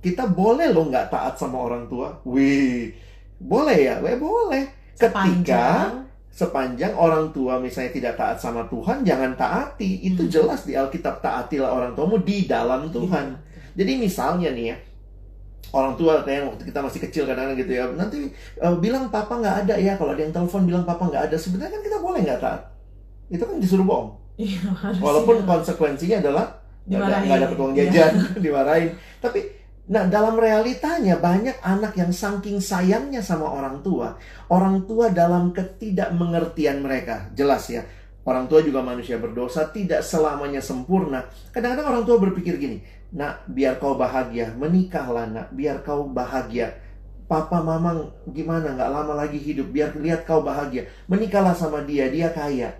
kita boleh loh nggak taat sama orang tua. Wih, boleh ya? Weh boleh. Ketika Sepanjang sepanjang orang tua misalnya tidak taat sama Tuhan, jangan taati. Itu Hmm. jelas di Alkitab taatilah orang tuamu di dalam Tuhan. Jadi misalnya nih ya, orang tua kayak waktu kita masih kecil kadang-kadang gitu ya, nanti eh, bilang papa nggak ada ya, kalau ada yang telepon bilang papa nggak ada, sebenarnya kan kita boleh nggak taat. Itu kan disuruh bohong. Iya. Walaupun konsekuensinya adalah nggak ada dapat uang Iya. jajan, [laughs] dimarahin. Tapi nah dalam realitanya banyak anak yang saking sayangnya sama orang tua, orang tua dalam ketidakmengertian mereka, jelas ya. Orang tua juga manusia berdosa, tidak selamanya sempurna. Kadang-kadang orang tua berpikir gini, nak biar kau bahagia, menikahlah nak, biar kau bahagia. Papa mama gimana nggak lama lagi hidup, biar lihat kau bahagia. Menikahlah sama dia, dia kaya.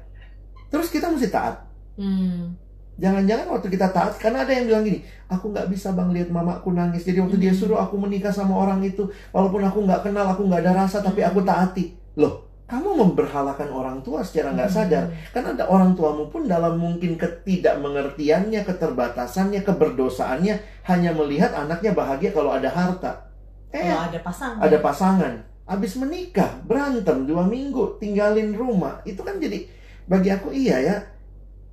Terus kita mesti taat. Hmm. Jangan-jangan waktu kita taat, karena ada yang bilang gini, aku nggak bisa bang lihat mamaku nangis. Jadi waktu dia Hmm. suruh aku menikah sama orang itu, walaupun aku nggak kenal, aku nggak ada rasa, tapi aku taati. Loh, kamu memberhalakan orang tua secara nggak sadar. Karena ada orang tuamu pun dalam mungkin ketidakmengertiannya, keterbatasannya, keberdosaannya, hanya melihat anaknya bahagia kalau ada harta. Eh, Kalau ada pasangan. ada pasangan habis menikah berantem dua minggu tinggalin rumah itu kan jadi bagi aku iya ya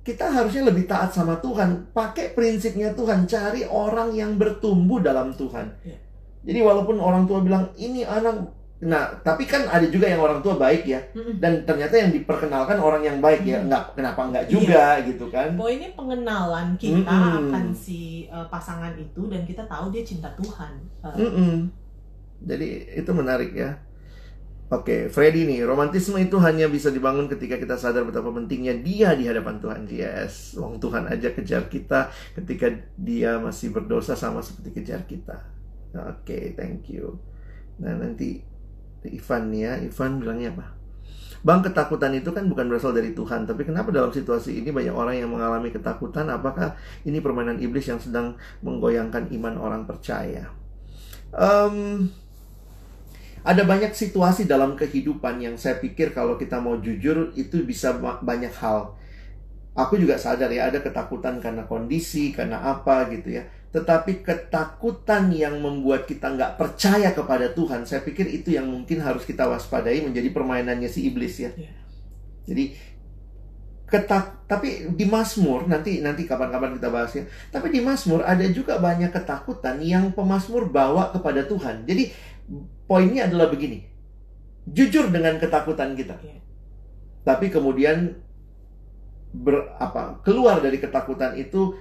kita harusnya lebih taat sama Tuhan pakai prinsipnya Tuhan cari orang yang bertumbuh dalam Tuhan Iya. jadi walaupun orang tua bilang ini anak nah tapi kan ada juga yang orang tua baik ya dan ternyata yang diperkenalkan orang yang baik ya nggak kenapa nggak juga gitu kan Poinnya pengenalan kita Mm-mm. akan si uh, pasangan itu dan kita tahu dia cinta Tuhan. Uh, Mm-mm. Jadi itu menarik ya. Oke, Freddy nih, romantisme itu hanya bisa dibangun ketika kita sadar betapa pentingnya dia di hadapan Tuhan. Yes, wong Tuhan aja kejar kita ketika dia masih berdosa sama seperti kejar kita. Oke, thank you. Nah, nanti Ivan nih ya, Ivan bilangnya apa? Bang, ketakutan itu kan bukan berasal dari Tuhan, tapi kenapa dalam situasi ini banyak orang yang mengalami ketakutan? Apakah ini permainan iblis yang sedang menggoyangkan iman orang percaya? Em, ada banyak situasi dalam kehidupan yang saya pikir kalau kita mau jujur itu bisa ba- banyak hal. Aku juga sadar ya ada ketakutan karena kondisi, karena apa gitu ya. Tetapi ketakutan yang membuat kita nggak percaya kepada Tuhan, saya pikir itu yang mungkin harus kita waspadai menjadi permainannya si iblis ya. Iya. Jadi ketak tapi di Mazmur nanti nanti kapan-kapan kita bahas ya. Tapi di Mazmur ada juga banyak ketakutan yang pemazmur bawa kepada Tuhan. Jadi poinnya adalah begini. Jujur dengan ketakutan kita. Iya. Tapi kemudian ber, apa keluar dari ketakutan itu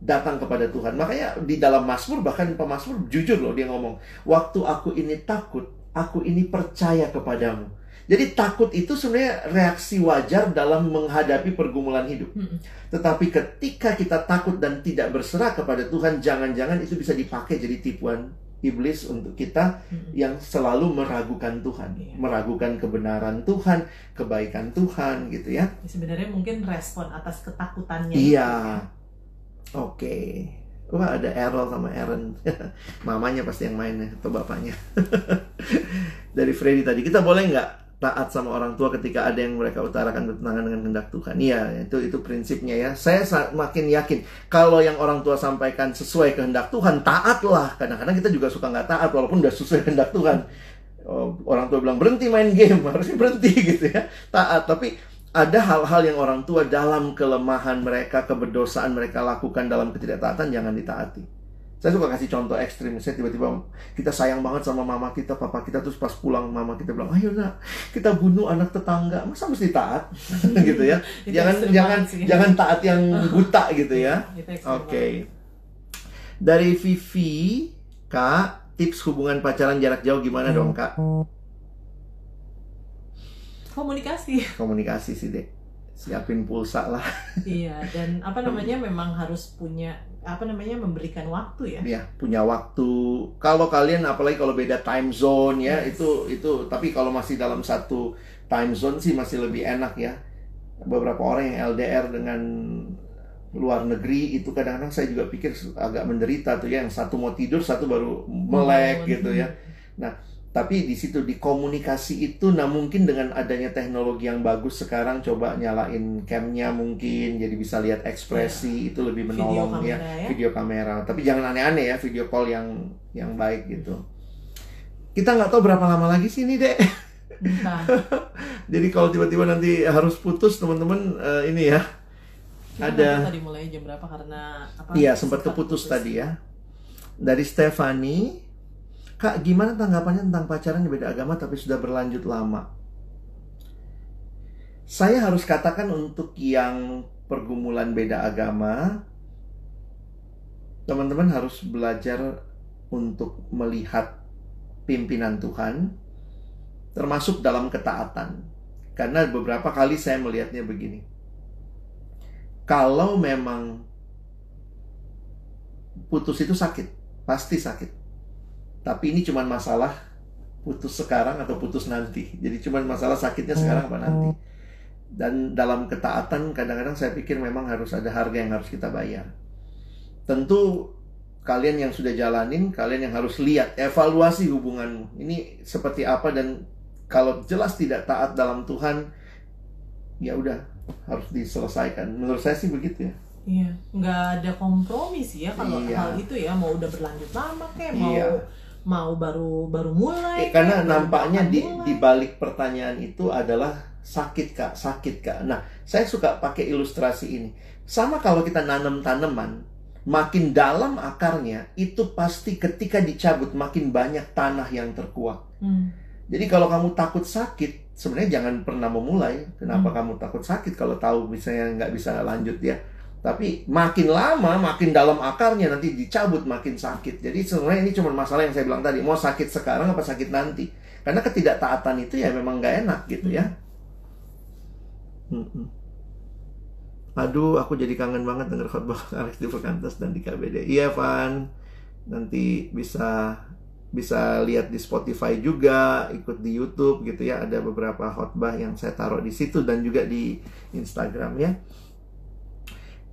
datang kepada Tuhan. Makanya di dalam Mazmur bahkan pemazmur jujur loh dia ngomong, "Waktu aku ini takut, aku ini percaya kepadamu." Jadi takut itu sebenarnya reaksi wajar dalam menghadapi pergumulan hidup. Mm-mm. Tetapi ketika kita takut dan tidak berserah kepada Tuhan, jangan-jangan itu bisa dipakai jadi tipuan iblis untuk kita yang selalu meragukan Tuhan, Iya. meragukan kebenaran Tuhan, kebaikan Tuhan gitu ya. Sebenarnya mungkin respon atas ketakutannya. Iya. Oke. Wah ada Errol sama Aaron [laughs] Mamanya pasti yang mainnya Atau bapaknya [laughs] Dari Freddy tadi Kita boleh nggak taat sama orang tua ketika ada yang mereka utarakan bertentangan dengan kehendak Tuhan. Iya itu itu prinsipnya ya. Saya sa- makin yakin Kalau yang orang tua sampaikan sesuai kehendak Tuhan Taatlah. Kadang-kadang kita juga suka nggak taat Walaupun udah sesuai kehendak Tuhan. Oh, Orang tua bilang berhenti main game. [laughs] Harusnya berhenti gitu ya. Taat. Tapi ada hal-hal yang orang tua dalam kelemahan mereka, keberdosaan mereka lakukan dalam ketidaktaatan jangan ditaati. Saya suka kasih contoh ekstrim. Saya tiba-tiba kita sayang banget sama mama kita, papa kita terus pas pulang mama kita bilang, "Ayo nak, kita bunuh anak tetangga." Masa mesti taat? [laughs] gitu ya. [laughs] Jangan jangan sih. jangan taat yang [laughs] buta gitu ya. Oke. banget. Dari Vivi, Kak, tips hubungan pacaran jarak jauh gimana dong, Kak? Komunikasi. Komunikasi sih, Dek. Siapin pulsa lah. iya, dan apa namanya memang harus punya apa namanya memberikan waktu ya. ya punya waktu kalau kalian apalagi kalau beda time zone ya Yes. itu itu tapi kalau masih dalam satu time zone sih masih lebih enak ya beberapa orang yang LDR dengan luar negeri itu kadang-kadang saya juga pikir agak menderita tuh ya yang satu mau tidur satu baru melek Membangun. gitu ya tapi di situ di komunikasi itu nah mungkin dengan adanya teknologi yang bagus sekarang coba nyalain camnya mungkin jadi bisa lihat ekspresi itu lebih Video menolong ya kamera ya. video kamera tapi jangan aneh-aneh ya video call yang yang baik gitu kita nggak tahu berapa lama lagi sih ini dek. [laughs] Jadi kalau tiba-tiba nanti harus putus teman-teman eh, ini ya. Kita Ada. tadi mulai jam berapa karena apa? Iya, sempat keputus tadi ya. Dari Stefani, Kak, gimana tanggapannya tentang pacaran yang beda agama tapi sudah berlanjut lama? Saya harus katakan untuk yang pergumulan beda agama, teman-teman harus belajar untuk melihat pimpinan Tuhan, termasuk dalam ketaatan. Karena beberapa kali saya melihatnya begini. Kalau memang putus itu sakit, pasti sakit. Tapi ini cuma masalah putus sekarang atau putus nanti. Jadi cuma masalah sakitnya sekarang apa nanti. Dan dalam ketaatan kadang-kadang saya pikir memang harus ada harga yang harus kita bayar. Tentu kalian yang sudah jalanin, kalian yang harus lihat evaluasi hubunganmu. Ini seperti apa dan kalau jelas tidak taat dalam Tuhan, ya udah harus diselesaikan. Menurut saya sih begitu ya. Iya, nggak ada kompromi sih ya kalau Iya. hal itu ya mau udah berlanjut lama kayak mau Iya. Mau baru baru mulai. Eh, karena baru nampaknya di mulai. di balik pertanyaan itu adalah sakit kak, sakit kak. Nah, saya suka pakai ilustrasi ini. Sama kalau kita nanam tanaman, makin dalam akarnya itu pasti ketika dicabut makin banyak tanah yang terkuak. Hmm. Jadi kalau kamu takut sakit, sebenarnya jangan pernah memulai. Kenapa Hmm. kamu takut sakit kalau tahu misalnya nggak bisa lanjut ya? Tapi makin lama, makin dalam akarnya nanti dicabut makin sakit. Jadi sebenarnya ini cuma masalah yang saya bilang tadi. Mau sakit sekarang apa sakit nanti? Karena ketidaktaatan itu ya memang nggak enak gitu ya. Aduh, aku jadi kangen banget denger khotbah [laughs] Alex di Perkantas dan di KBD. Iya, Van. Nanti bisa bisa lihat di Spotify juga, ikut di YouTube gitu ya. Ada beberapa khotbah yang saya taruh di situ dan juga di Instagram ya.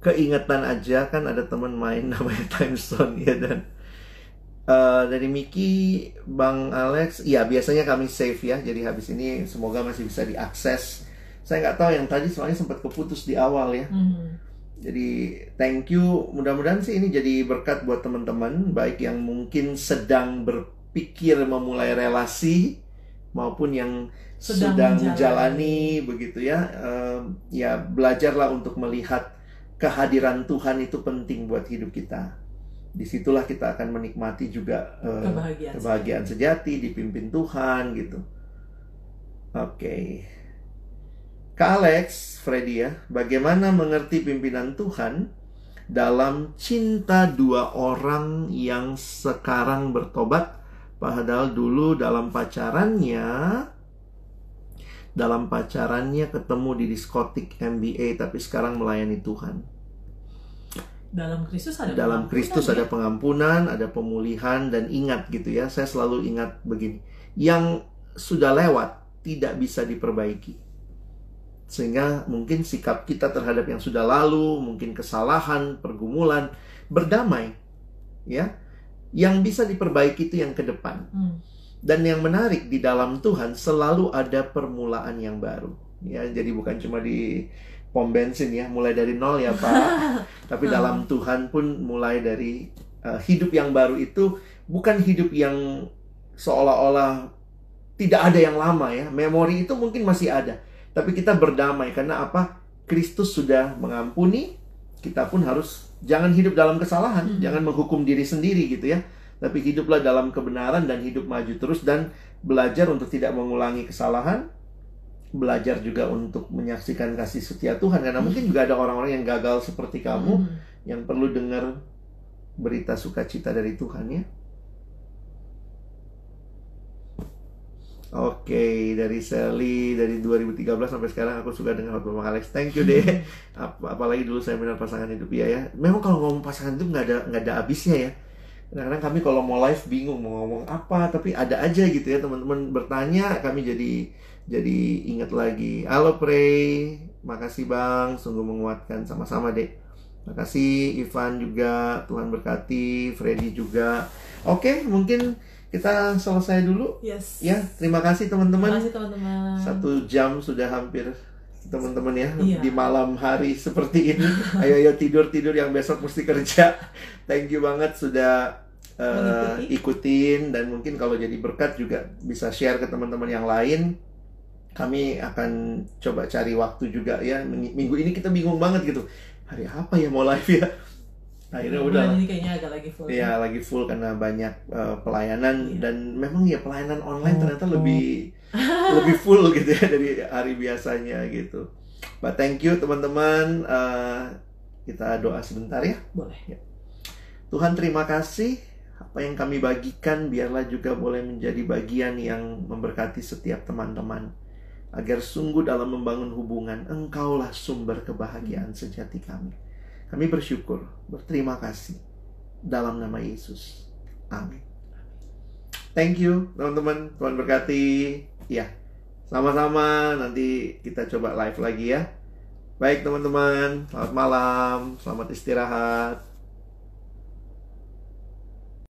Keingetan aja kan ada teman main [laughs] namanya Time Zone ya dan eh, dari Miki, Bang Alex, ya biasanya kami save ya. Jadi habis ini semoga masih bisa diakses. Saya nggak tahu yang tadi soalnya sempat keputus di awal ya. Hmm. Jadi thank you. Mudah-mudahan sih ini jadi berkat buat teman-teman baik yang mungkin sedang berpikir memulai relasi maupun yang Sedang sedang, menjalani. begitu ya. Em, ya belajarlah untuk melihat kehadiran Tuhan itu penting buat hidup kita. Di situlah kita akan menikmati juga eh, Kebahagiaan. kebahagiaan sejati dipimpin Tuhan gitu. Oke. Kak Alex, Freddy ya, bagaimana mengerti pimpinan Tuhan dalam cinta dua orang yang sekarang bertobat padahal dulu dalam pacarannya dalam pacarannya ketemu di diskotik MBA tapi sekarang melayani Tuhan. Dalam Kristus ada Dalam pengampunan Kristus ya. ada pengampunan, ada pemulihan dan ingat gitu ya. Saya selalu ingat begini. Yang sudah lewat tidak bisa diperbaiki. Sehingga mungkin sikap kita terhadap yang sudah lalu, mungkin kesalahan, pergumulan, berdamai. Ya. Yang bisa diperbaiki itu yang ke depan. Hmm. Dan yang menarik di dalam Tuhan selalu ada permulaan yang baru. Ya, jadi bukan cuma di pom bensin ya, mulai dari nol ya Pak. [laughs] Tapi dalam Tuhan pun mulai dari uh, hidup yang baru itu bukan hidup yang seolah-olah tidak ada yang lama ya. Memori itu mungkin masih ada, tapi kita berdamai karena apa? Kristus sudah mengampuni, kita pun harus jangan hidup dalam kesalahan, Hmm. jangan menghukum diri sendiri gitu ya. Tapi hiduplah dalam kebenaran dan hidup maju terus dan belajar untuk tidak mengulangi kesalahan. Belajar juga untuk menyaksikan kasih setia Tuhan karena mungkin juga ada orang-orang yang gagal seperti kamu Hmm. yang perlu dengar berita sukacita dari Tuhan ya. Oke, dari Sally dari 2013 sampai sekarang aku suka dengan khotbah Bang Alex. Thank you deh. Ap- apalagi dulu saya benar pasangan hidup ya ya. Memang kalau ngomong pasangan hidup nggak ada nggak ada habisnya ya. Kadang-kadang kami kalau mau live bingung mau ngomong apa, tapi ada aja gitu ya teman-teman bertanya, kami jadi jadi ingat lagi. Halo Prey, makasih Bang, sungguh menguatkan sama-sama deh. Makasih Ivan juga, Tuhan berkati, Freddy juga. Oke, mungkin kita selesai dulu Yes. ya. Terima kasih Terima teman-teman. kasih teman-teman. Satu jam sudah hampir teman-teman ya Iya. di malam hari seperti ini. [laughs] Ayo ayo tidur tidur yang besok mesti kerja. Thank you banget sudah uh, Mengikuti. ikutin dan mungkin kalau jadi berkat juga bisa share ke teman-teman yang lain. kami akan coba cari waktu juga ya. Minggu ini kita bingung banget gitu. Hari apa ya mau live ya? Akhirnya udah. Bulan ini kayaknya agak lagi full. Iya lagi full karena banyak uh, pelayanan Iya. dan memang ya pelayanan online ternyata lebih [laughs] lebih full gitu ya dari hari biasanya gitu. But thank you teman-teman. Uh, kita doa sebentar ya. Boleh. Tuhan terima kasih apa yang kami bagikan biarlah juga boleh menjadi bagian yang memberkati setiap teman-teman agar sungguh dalam membangun hubungan engkaulah sumber kebahagiaan sejati kami. Kami bersyukur, berterima kasih dalam nama Yesus. Amin. Thank you teman-teman, Tuhan berkati. Ya, sama-sama nanti kita coba live lagi ya. Baik teman-teman, selamat malam, selamat istirahat.